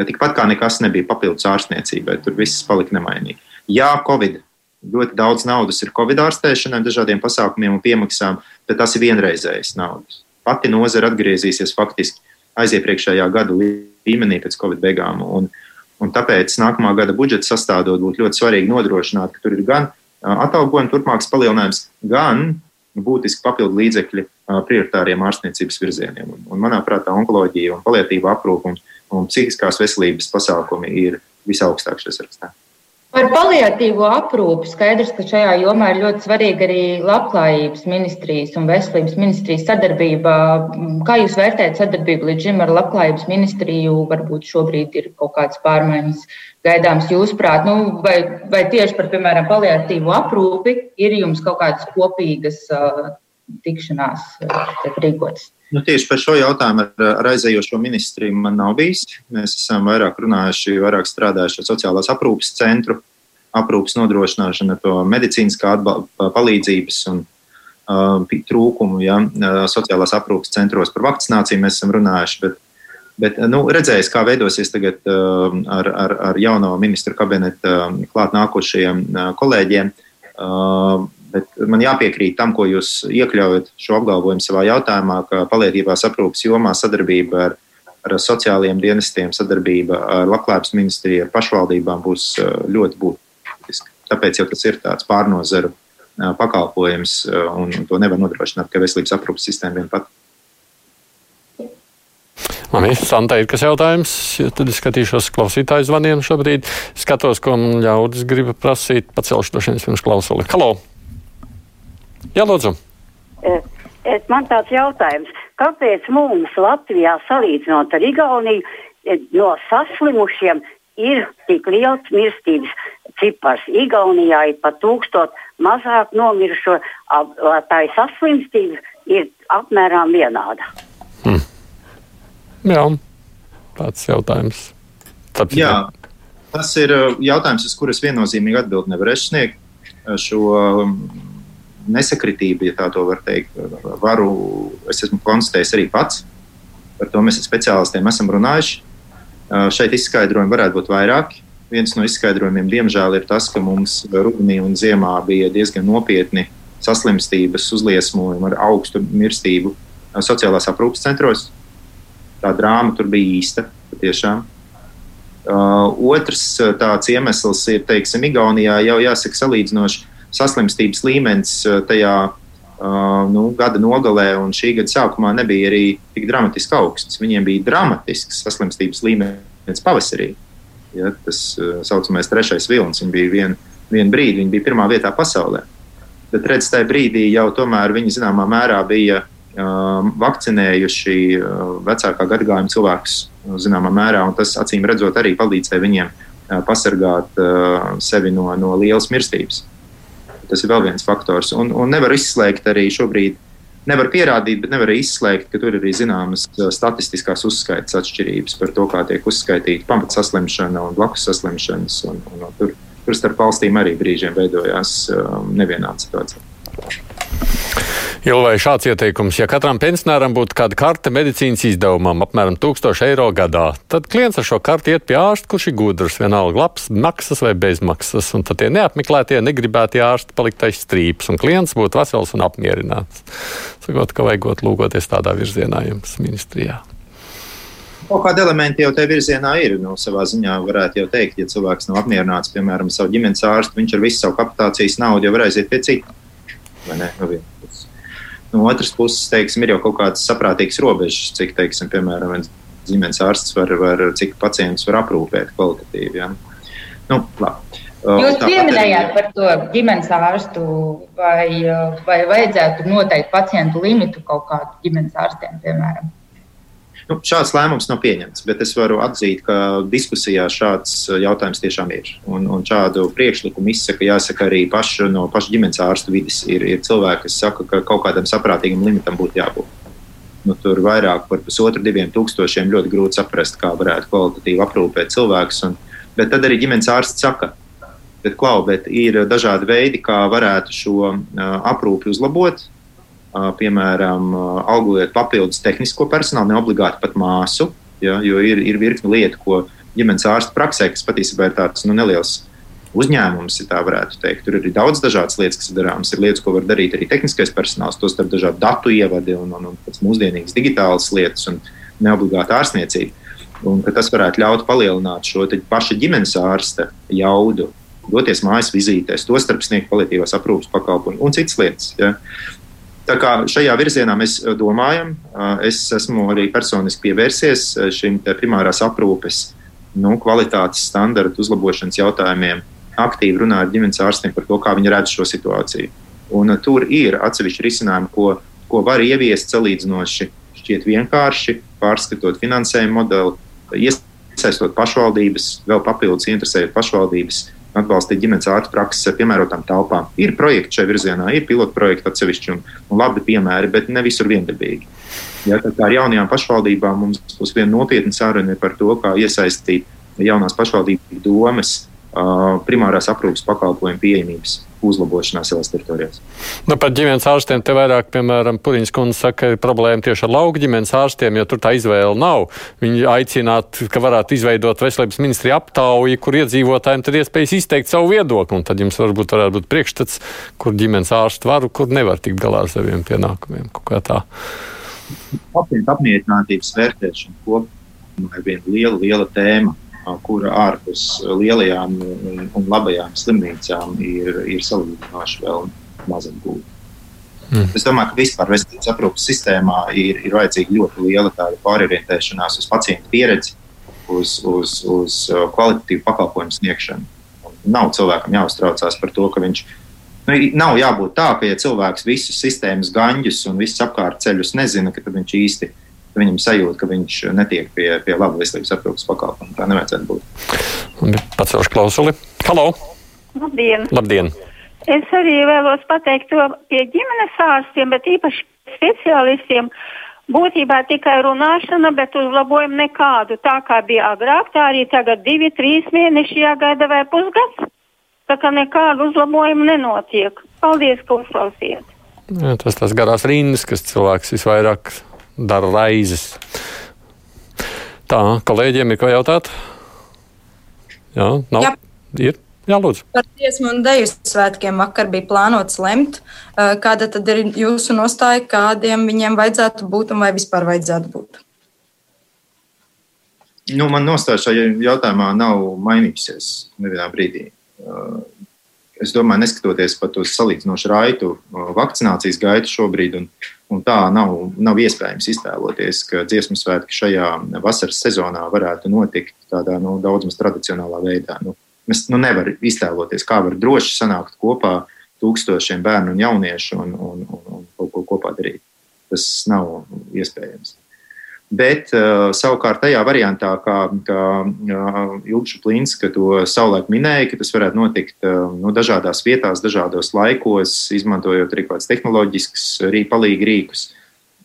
Ja tikpat kā nekas nebija papildus ārstniecībai, tur viss palika nemainīgi. Jā, Covid Ļoti daudz naudas ir Covid ārstēšanai, dažādiem pasākumiem un piemaksām, bet tas ir vienreizējas naudas. Pati nozara atgriezīsies faktiski aiziepriekšējā gada līmenī pēc Covid beigām. Un, un tāpēc nākamā gada budžeta sastādot būtu ļoti svarīgi nodrošināt, ka tur ir gan atalgojuma turpmāks palielinājums, gan būtiski papildu līdzekļi prioritāriem ārstniecības virzieniem. Un, un manā prātā onkoloģija un palietīva aprūpe un, psihiskās veselības pasākumi ir visaugstāk šajā sarakstā. Par paliatīvo aprūpi skaidrs, ka šajā jomā ir ļoti svarīga arī labklājības ministrijas un veselības ministrijas sadarbība. Kā jūs vērtējat sadarbību līdz šim ar labklājības ministriju? Varbūt šobrīd ir kaut kādas pārmaiņas gaidāmas jūsuprāt, nu, vai, vai tieši par, piemēram, paliatīvo aprūpi ir jums kaut kādas kopīgas uh, tikšanās uh, rīkotas? Nu, tieši par šo jautājumu ar, ar aizējošo ministriju man nav bijis. Mēs esam vairāk runājuši, vairāk strādājuši ar sociālās aprūpes centru, aprūpes nodrošināšanu, to medicīniskā palīdzības un uh, trūkumu ja, sociālās aprūpes centros par vakcināciju mēs esam runājuši. Bet, bet nu, redzējis, kā veidosies tagad uh, ar, ar, ar jauno ministru kabineta uh, klāt nākošajiem uh, kolēģiem. Uh, Bet man jāpiekrīt tam, ko jūs iekļaujat šo apgalvojumu savā jautājumā, ka palietībās aprūpas jomā sadarbība ar ar sociālajiem dienestiem, sadarbība ar Labklājības ministriju, ar pašvaldībām būs ļoti būtiska. Tāpēc jau tas ir tāds pārnozaru pakalpojums, un to nevar nodrošināt tikai veselības aprūpas sistēma vien pat. Man ir Santa, ir kas jautājums, ja tad es skatīšos klausītāju zvaniem šobrīd. Skatos, ko man ļaudis grib prasīt, pacelšu to šeit pirms klausuli. Halo! Jā, lūdzu! Es, man tāds jautājums, kāpēc mums Latvijā salīdzinot ar Igauniju no saslimušiem ir tik liels mirstības cipars? Igaunijā ir pat tūkstot mazāk nomirušo, tā saslimstība ir apmēram vienāda. Hmm. Jā, tāds jautājums. Tāpēc, Jā, tas ir jautājums, uz kuras viennozīmīgi atbildi nevarēšu sniegt. Šo nesakritību, ja tā to var teikt, varu, es esmu konstatējis arī pats. Par to mēs ar speciālistiem esam runājuši. Šeit izskaidrojumi varētu būt vairāki. Viens no izskaidrojumiem, diemžēl, ir tas, ka mums rudenī un ziemā bija diezgan nopietni saslimstības uzliesmojumi ar augstu mirstību sociālās aprūpes centros. Tā drāma tur bija īsta, patiešām. Uh, otrs tāds iemesls ir, teiksim, Igaunijā jau jāsaka salīdzinoši saslimstības līmenis tajā uh, nu, gada nogalē un šī gada sākumā nebija arī tik dramatiski augsts. Viņiem bija dramatisks saslimstības līmenis pavasarī. Ja, tas tā uh, saucamais trešais vilnis. Viņi bija vien, vienu brīdi, viņi bija pirmā vietā pasaulē. Bet redz, tajā brīdī jau tomēr viņi zināmā mērā bija vakcinējuši vecākā gadagājuma cilvēkus zināmā mērā, un tas acīm redzot arī palīdzēja viņiem pasargāt sevi no, no lielas mirstības. Tas ir vēl viens faktors. Un, un nevar izslēgt arī šobrīd nevar pierādīt, bet nevar izslēgt, ka tur ir arī zināmas uh, statistiskās uzskaitas atšķirības par to, kā tiek uzskaitīta pamatsaslimšana un blakus saslimšanas. Un, un, un tur, tur starp valstīm arī brīžiem veidojās um, nevienāda situācija. Ilvai šāds ieteikums, ja katram pensionāram būtu kāda karte medicīnas izdevumam, apmēram 1000 eiro gadā, tad klients ar šo karti iet pie ārsta, kurš ir gudrs, vienalga labs, maksas vai bezmaksas, un tad tie neapmeklētie, negribētie ārsti palikt aiz strīpas, un klients būtu vesels un apmierināts. Sakot, ka vajagot lūgoties tādā virzienā jums ministrijā. Kaut kādi elementi jau tajā virzienā ir. Nu, savā ziņā varētu jau teikt, ja cilvēks nav apmierināts, piemēram, savu ģimenes ārstu, viņš ar visu savu kapitācijas naudu jau var aiziet pie cita. Vai ne? No No otras puses, teiksim, ir jau kaut kādas saprātīgas robežas, cik, teiksim, piemēram, ģimenes ārsts var, var cik pacientus var aprūpēt kvalitatīvi. Ja? Nu, labi. Jūs pieminējāt par to ģimenes ārstu, vai, vai vajadzētu noteikt pacientu limitu kaut kādu ģimenes ārstiem, piemēram? Nu, šāds lēmums nav pieņemts, bet es varu atzīt, ka diskusijā šāds uh, jautājums tiešām ir. Un, un šādu priekšlikumu izsaka, jāsaka, arī pašu, no paša ģimenes ārstu vidas. Ir, ir cilvēki, kas saka, ka kaut kādam saprātīgam limitam būtu jābūt. Nu, tur vairāk par pusotru, diviem tūkstošiem ļoti grūti saprast, kā varētu kvalitatīvi aprūpēt cilvēkus. Un, bet tad arī ģimenes ārsts saka, bet, klau, bet ir dažādi veidi, kā varētu šo uh, aprūpi uzlabot piemēram, algojot papildus tehnisko personālu, ne obligāti pat māsu, ja, jo ir, ir virkni lietu, ko ģimenes ārsta praksē, kas patiesībā ir tāds nu, neliels uzņēmums, ja tā varētu teikt. Tur ir daudz dažādas lietas, kas ir darāmas. Ir lietas, ko var darīt arī tehniskais personāls, tos starp dažādu datu ievadi un, un, un mūsdienīgas digitālas lietas un neobligāti ārstniecība. Un tas varētu ļaut palielināt šo paša ģimenes ārsta jaudu, doties mājas vizītēs, to starp sniegt kvalitīvās aprūpas pakalpojumu un citas lietas. Ja. Tā kā šajā virzienā mēs eh, domājam, eh, es esmu arī personiski pievērsies eh, šim primārās aprūpes nu, kvalitātes standartu uzlabošanas jautājumiem. Aktīvi runāju ar ģimenes ārstiem par to, kā viņi redz šo situāciju. Un, tur ir atsevišķi risinājumi, ko, ko var ieviest salīdzinoši šķiet vienkārši, pārskatot finansējumu modeli, iesaistot pašvaldības, vēl papildus interesējot pašvaldības atbalstīt ģimenes ārstu prakses ar piemērotām telpām. Ir projekti šajā virzienā, ir pilotu projekti atsevišķi un, un labi piemēri, bet ne visur viendabīgi. Ja, kā ar jaunajām pašvaldībām mums būs viena nopietna saruna par to, kā iesaistīt jaunās pašvaldību domas primārās aprūpas pakalpojumu pieejamības uzlabošanā savās teritorijās. Nu, par ģimenes ārstiem te vairāk, piemēram, Puriņas kundze saka, ka ir problēma tieši ar lauku ģimenes ārstiem, jo tur tā izvēle nav. Viņi aicināt, ka varētu izveidot veselības ministrija aptauju, kur iedzīvotājiem tad iespējas izteikt savu viedokli, un tad jums varbūt varētu būt priekšstats, kur ģimenes ārsti var, kur nevar tikt galā ar saviem pienākumiem. Pacientu apmierinātības vērtēšana kopumā viena liela, liela tēma, kura ārpus lielajām un, un labajām slimnīcām ir, ir salīdzinoši vēl mazāk gūta. Mm. Es domāju, ka vispār veselības aprūpas sistēmā ir, ir vajadzīga ļoti liela pārorientēšanās uz pacientu pieredzi, uz, uz, uz kvalitatīvu pakalpojumu sniegšanu. Nav cilvēkam jāuztraucās par to, ka viņš nu, nav jābūt tā, ka ja cilvēks visus sistēmas gaņģus un visus apkārt ceļus nezina, ka viņš īsti viņam sajūta, ka viņš netiek pie, pie laba veselības aprūpas pakalpojuma. Tā nevajadzētu būt. Pacelšu klausuli. Halo! Labdien! Labdien. Es arī vēlos pateikt to pie ģimenes ārstiem, bet īpaši speciālistiem. Būtībā tikai runāšana, bet uzlabojumu nekādu. Tā kā bija agrāk, tā arī tagad divi, trīs mēneši jāgaida vai pusgads. Tā kā nekādu uzlabojumu nenotiek. Paldies, ka uzklausījāt. Jā, tas tas garās rindas, kas cilvēks visvairāk dara raizes. Tā, kolēģiem ir ko jautāt? Jā, nav. Jā. Ir. Jā, lūdzu. Par dziesmu un dēļu svētkiem vakar bija plānots lemt. Kāda tad ir jūsu nostāja, kādiem viņiem vajadzētu būt un vai vispār vajadzētu būt? Nu, man nostāja šajā jautājumā nav mainījusies nevienā brīdī. Es domāju, neskatoties pat uz salīdzinoši raitu vakcinācijas gaitu šobrīd, un, un tā nav, nav iespējams iztēloties, ka dziesmu svētki šajā vasaras sezonā varētu notikt tādā nu, daudz maz tradicionālā veidā. Nu, Mēs nu, nevaram iztēloties, kā var droši sanākt kopā tūkstošiem bērnu un jauniešu un, un, un, un kaut ko kopā darīt. Tas nav iespējams. Bet uh, savukārt tajā variantā, kā, kā uh, Ilgša Plīnska to savulaik minēja, ka tas varētu notikt uh, nu, dažādās vietās, dažādos laikos, izmantojot arī kādas tehnoloģiskas rī, palīgi rīkus,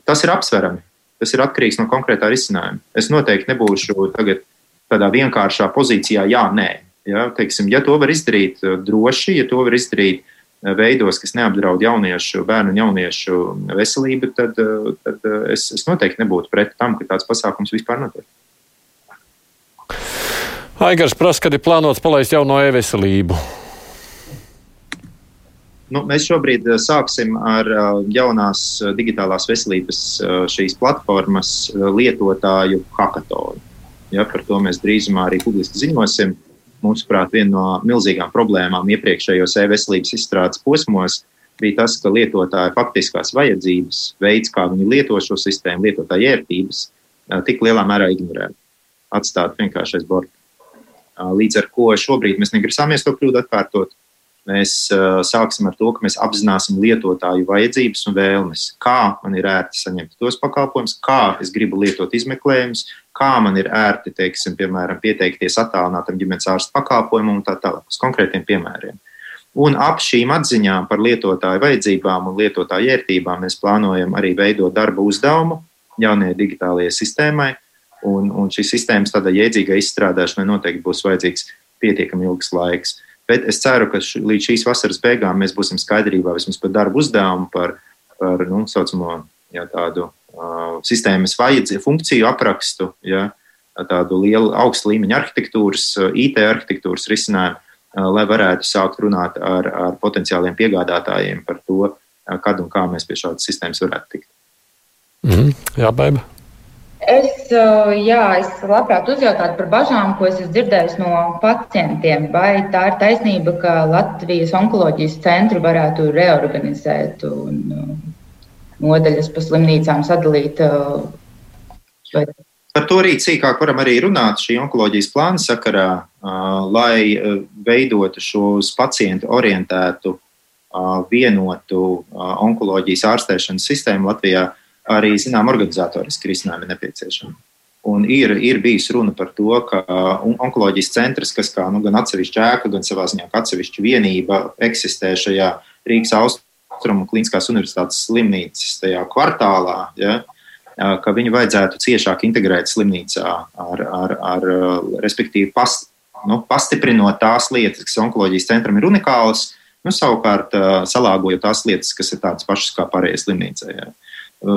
tas ir apsverami. Tas ir atkarīgs no konkrētā risinājuma. Es noteikti nebūšu tagad tādā vienkāršā pozīcijā, jā, nē. Ja, teiksim, ja to var izdarīt eh, droši, ja to var izdarīt eh, veidos, kas neapdraud jauniešu, bērnu un jauniešu veselību, tad, eh, tad es, es noteikti nebūtu pret tam, ka tāds pasākums vispār notiek. Aigars prasa, kad ir plānots palaist jauno e-veselību. Nu, mēs šobrīd sāksim ar jaunās digitālās veselības šīs platformas lietotāju hackathonu. Ja, par to mēs drīzumā arī publiski ziņosim. Mūsuprāt, viena no milzīgām problēmām iepriekšējos e-veselības izstrādes posmos bija tas, ka lietotāja faktiskās vajadzības, veids, kā viņi lieto šo sistēmu, lietotāja ērtības, tik lielā mērā ignorē. Atstāt vienkārši aiz borta. Līdz ar to šobrīd mēs negrasāmies to kļūdu atkārtot. Mēs sāksim ar to, ka mēs apzināsim lietotāju vajadzības un vēlmes. Kā man ir ērti saņemt tos pakalpojumus, kā es gribu lietot izmeklējumus, kā man ir ērti, teiksim, piemēram, pieteikties attālinātam ģimenes ārsta pakalpojumam un tā tālāk, uz konkrētiem piemēriem. Un ap šīm atziņām par lietotāju vajadzībām un lietotāju ērtībām mēs plānojam arī veidot darba uzdevumu jaunajai digitālajai sistēmai. Un, un šīs sistēmas tādai jēdzīgai izstrādāšanai noteikti būs vajadzīgs pietiekami ilgs laiks. Bet es ceru, ka š, līdz šīs vasaras beigām mēs būsim skaidrībā vismaz par darbu uzdevumu, par, par nu, saucamo, jā, tādu sistēmas vajadzību, funkciju aprakstu, jā, tādu lielu augstu līmeņa arhitektūras, IT arhitektūras risinājumu, lai varētu sākt runāt ar, ar potenciāliem piegādātājiem par to, kad un kā mēs pie šādas sistēmas varētu tikt. Mm, jā, baiba. Es, jā, es labprāt uzjautātu par bažām, ko es esmu dzirdējis no pacientiem. Vai tā ir taisnība, ka Latvijas onkoloģijas centru varētu reorganizēt un nodaļas pa slimnīcām sadalīt? Vai... Par to arī cīkāk varam arī runāt šī onkoloģijas plāna sakarā, lai veidotu šos pacientu orientētu, vienotu onkoloģijas ārstēšanas sistēmu Latvijā arī zinām organizatoriski risinājumi nepieciešami. Un ir, ir bijis runa par to, ka onkoloģijas centrs, kas kā nu, gan atsevišķa ēka, gan savā ziņā atsevišķa vienība eksistē šajā Rīgas austrumu klīniskās universitātes slimnīcas kvartālā, ja, ka viņu vajadzētu ciešāk integrēt slimnīcā ar, ar, ar respektīvi past, nu, pastiprinot tās lietas, kas onkoloģijas centram ir unikālas, nu, savukārt salāgojot tās lietas, kas ir tādas pašas kā pārējai slimnīcai. Ja.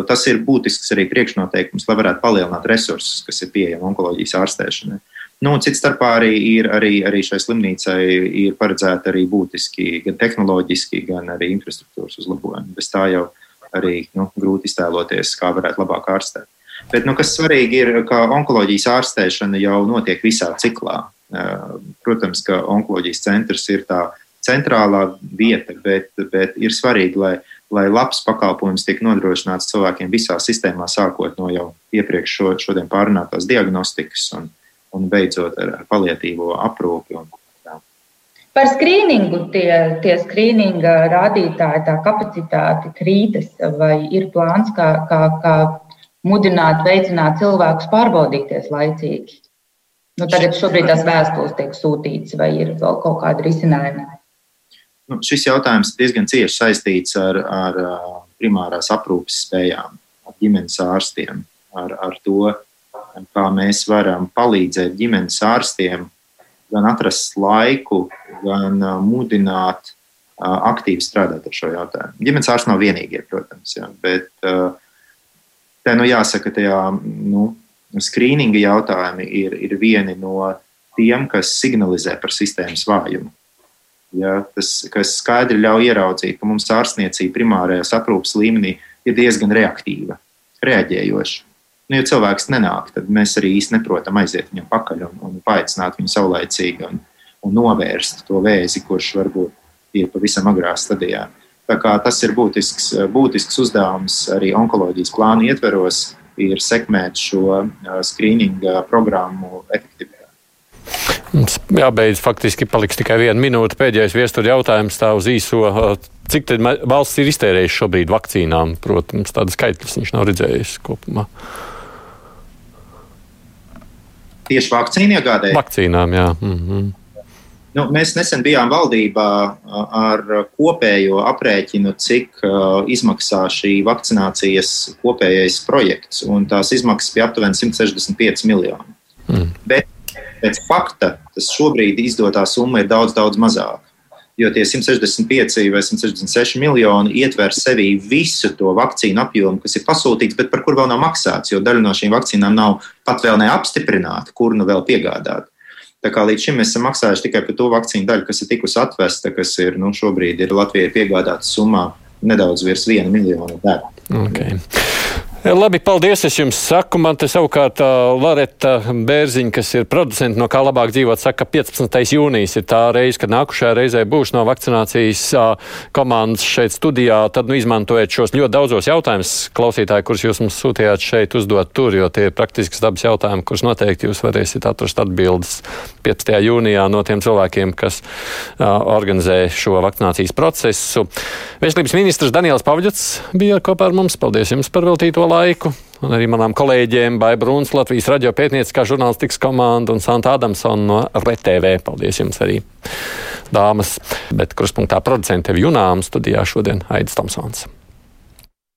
Tas ir būtisks arī priekšnoteikums, lai varētu palielināt resursus, kas ir pieejami onkoloģijas ārstēšanai. Nu, Cits starpā arī, ir, arī, arī šai slimnīcai ir paredzēta arī būtiski gan tehnoloģiski, gan arī infrastruktūras uzlabojumi. Bez tā jau arī nu, grūti iztēloties, kā varētu labāk ārstēt. Bet, nu, kas svarīgi ir, ka onkoloģijas ārstēšana jau notiek visā ciklā. Protams, ka onkoloģijas centrs ir tā centrālā vieta, bet, bet ir svarīgi, lai, lai labs pakalpojums tiek nodrošināts cilvēkiem visā sistēmā, sākot no jau iepriekš šo, šodien pārunātās diagnostikas un, un beidzot ar, ar paliatīvo aprūpi. Un, Par skrīningu tie, tie skrīninga rādītāji, tā kapacitāte krītas, vai ir plāns, kā, kā, kā mudināt, veicināt cilvēkus pārbaudīties laicīgi? Nu, tagad šobrīd tās vēstules tiek sūtītas, vai ir vēl kaut kāda risinājuma? Nu, šis jautājums diezgan cieši saistīts ar, ar primārās aprūpes spējām, ar ģimenes ārstiem, ar, ar to, kā mēs varam palīdzēt ģimenes ārstiem gan atrast laiku, gan mudināt aktīvi strādāt ar šo jautājumu. Ģimenes ārsts nav vienīgie, protams, jā, bet te nu jāsaka, tajā nu, skrīninga jautājumi ir, ir vieni no tiem, kas signalizē par sistēmas vājumu. Ja, tas, kas skaidri ļauj ieraudzīt, ka mums ārstniecība primārajās aprūpas līmenī ir diezgan reaktīva, reaģējoša. Nu, ja cilvēks nenāk, tad mēs arī īsti neprotam aiziet viņam pakaļ un, un paaicināt viņu saulēcīgi un, un novērst to vēzi, kurš varbūt ir pavisam agrā stadijā. Tas ir būtisks, būtisks uzdevums arī onkoloģijas plānu ietveros, ir sekmēt šo skrīninga programmu efektivitāti. Mums jābeidz, faktiski paliks tikai viena minūte. Pēdējais viestura jautājums tā uz īso. Cik valsts ir iztērējuši šobrīd vakcīnām? Protams, tādas skaitļas viņš nav redzējis kopumā. Tieši vakcīnu iegādēji? Vakcīnām, jā. Mm -hmm. Nu, mēs nesen bijām valdībā ar kopējo aprēķinu, cik uh, izmaksā šī vakcinācijas kopējais projekts. Tās izmaksas bija aptuveni 165 miljoni. Mm. Bet pēc fakta tas šobrīd izdotā summa ir daudz, daudz mazāka jo tie 165 vai 166 miljoni ietver sevī visu to vakcīnu apjomu, kas ir pasūtīts, bet par kur vēl nav maksāts, jo daļa no šīm vakcīnām nav pat vēl neapstiprināta, kur nu vēl piegādāt. Tā kā līdz šim mēs esam maksājuši tikai par to vakcīnu daļu, kas ir tikusi atvesta, kas ir nu, šobrīd ir Latvijai piegādāta summā nedaudz virs viena miljona dēļ. Okay. Labi, paldies. Es jums saku, man te savukārt Loreta Bērziņa, kas ir producents no kā labāk dzīvot, saka, ka 15. jūnijas ir tā reize, kad nākušajā reizē būs no vakcinācijas komandas šeit studijā. Tad nu, izmantojiet šos ļoti daudzos jautājumus, klausītāji, kurus jūs mums sūtījāt šeit uzdot tur, jo tie ir praktisks dabas jautājumi, kurus noteikti jūs varēsiet atrast atbildes 15. jūnijā no tiem cilvēkiem, kas organizē šo vakcinācijas procesu. Veselības ministrs Daniels Pavļots bija kopā ar mums. Paldies jums par veltīto laiku. Un arī manām kolēģiem Baiba Bruns, Latvijas radio pētnieciskā žurnālistikas komanda un Santa Adamsona no RTV. Paldies jums arī, dāmas. Bet kruspunktā producente Junām studijā šodien Aidis Tomsons.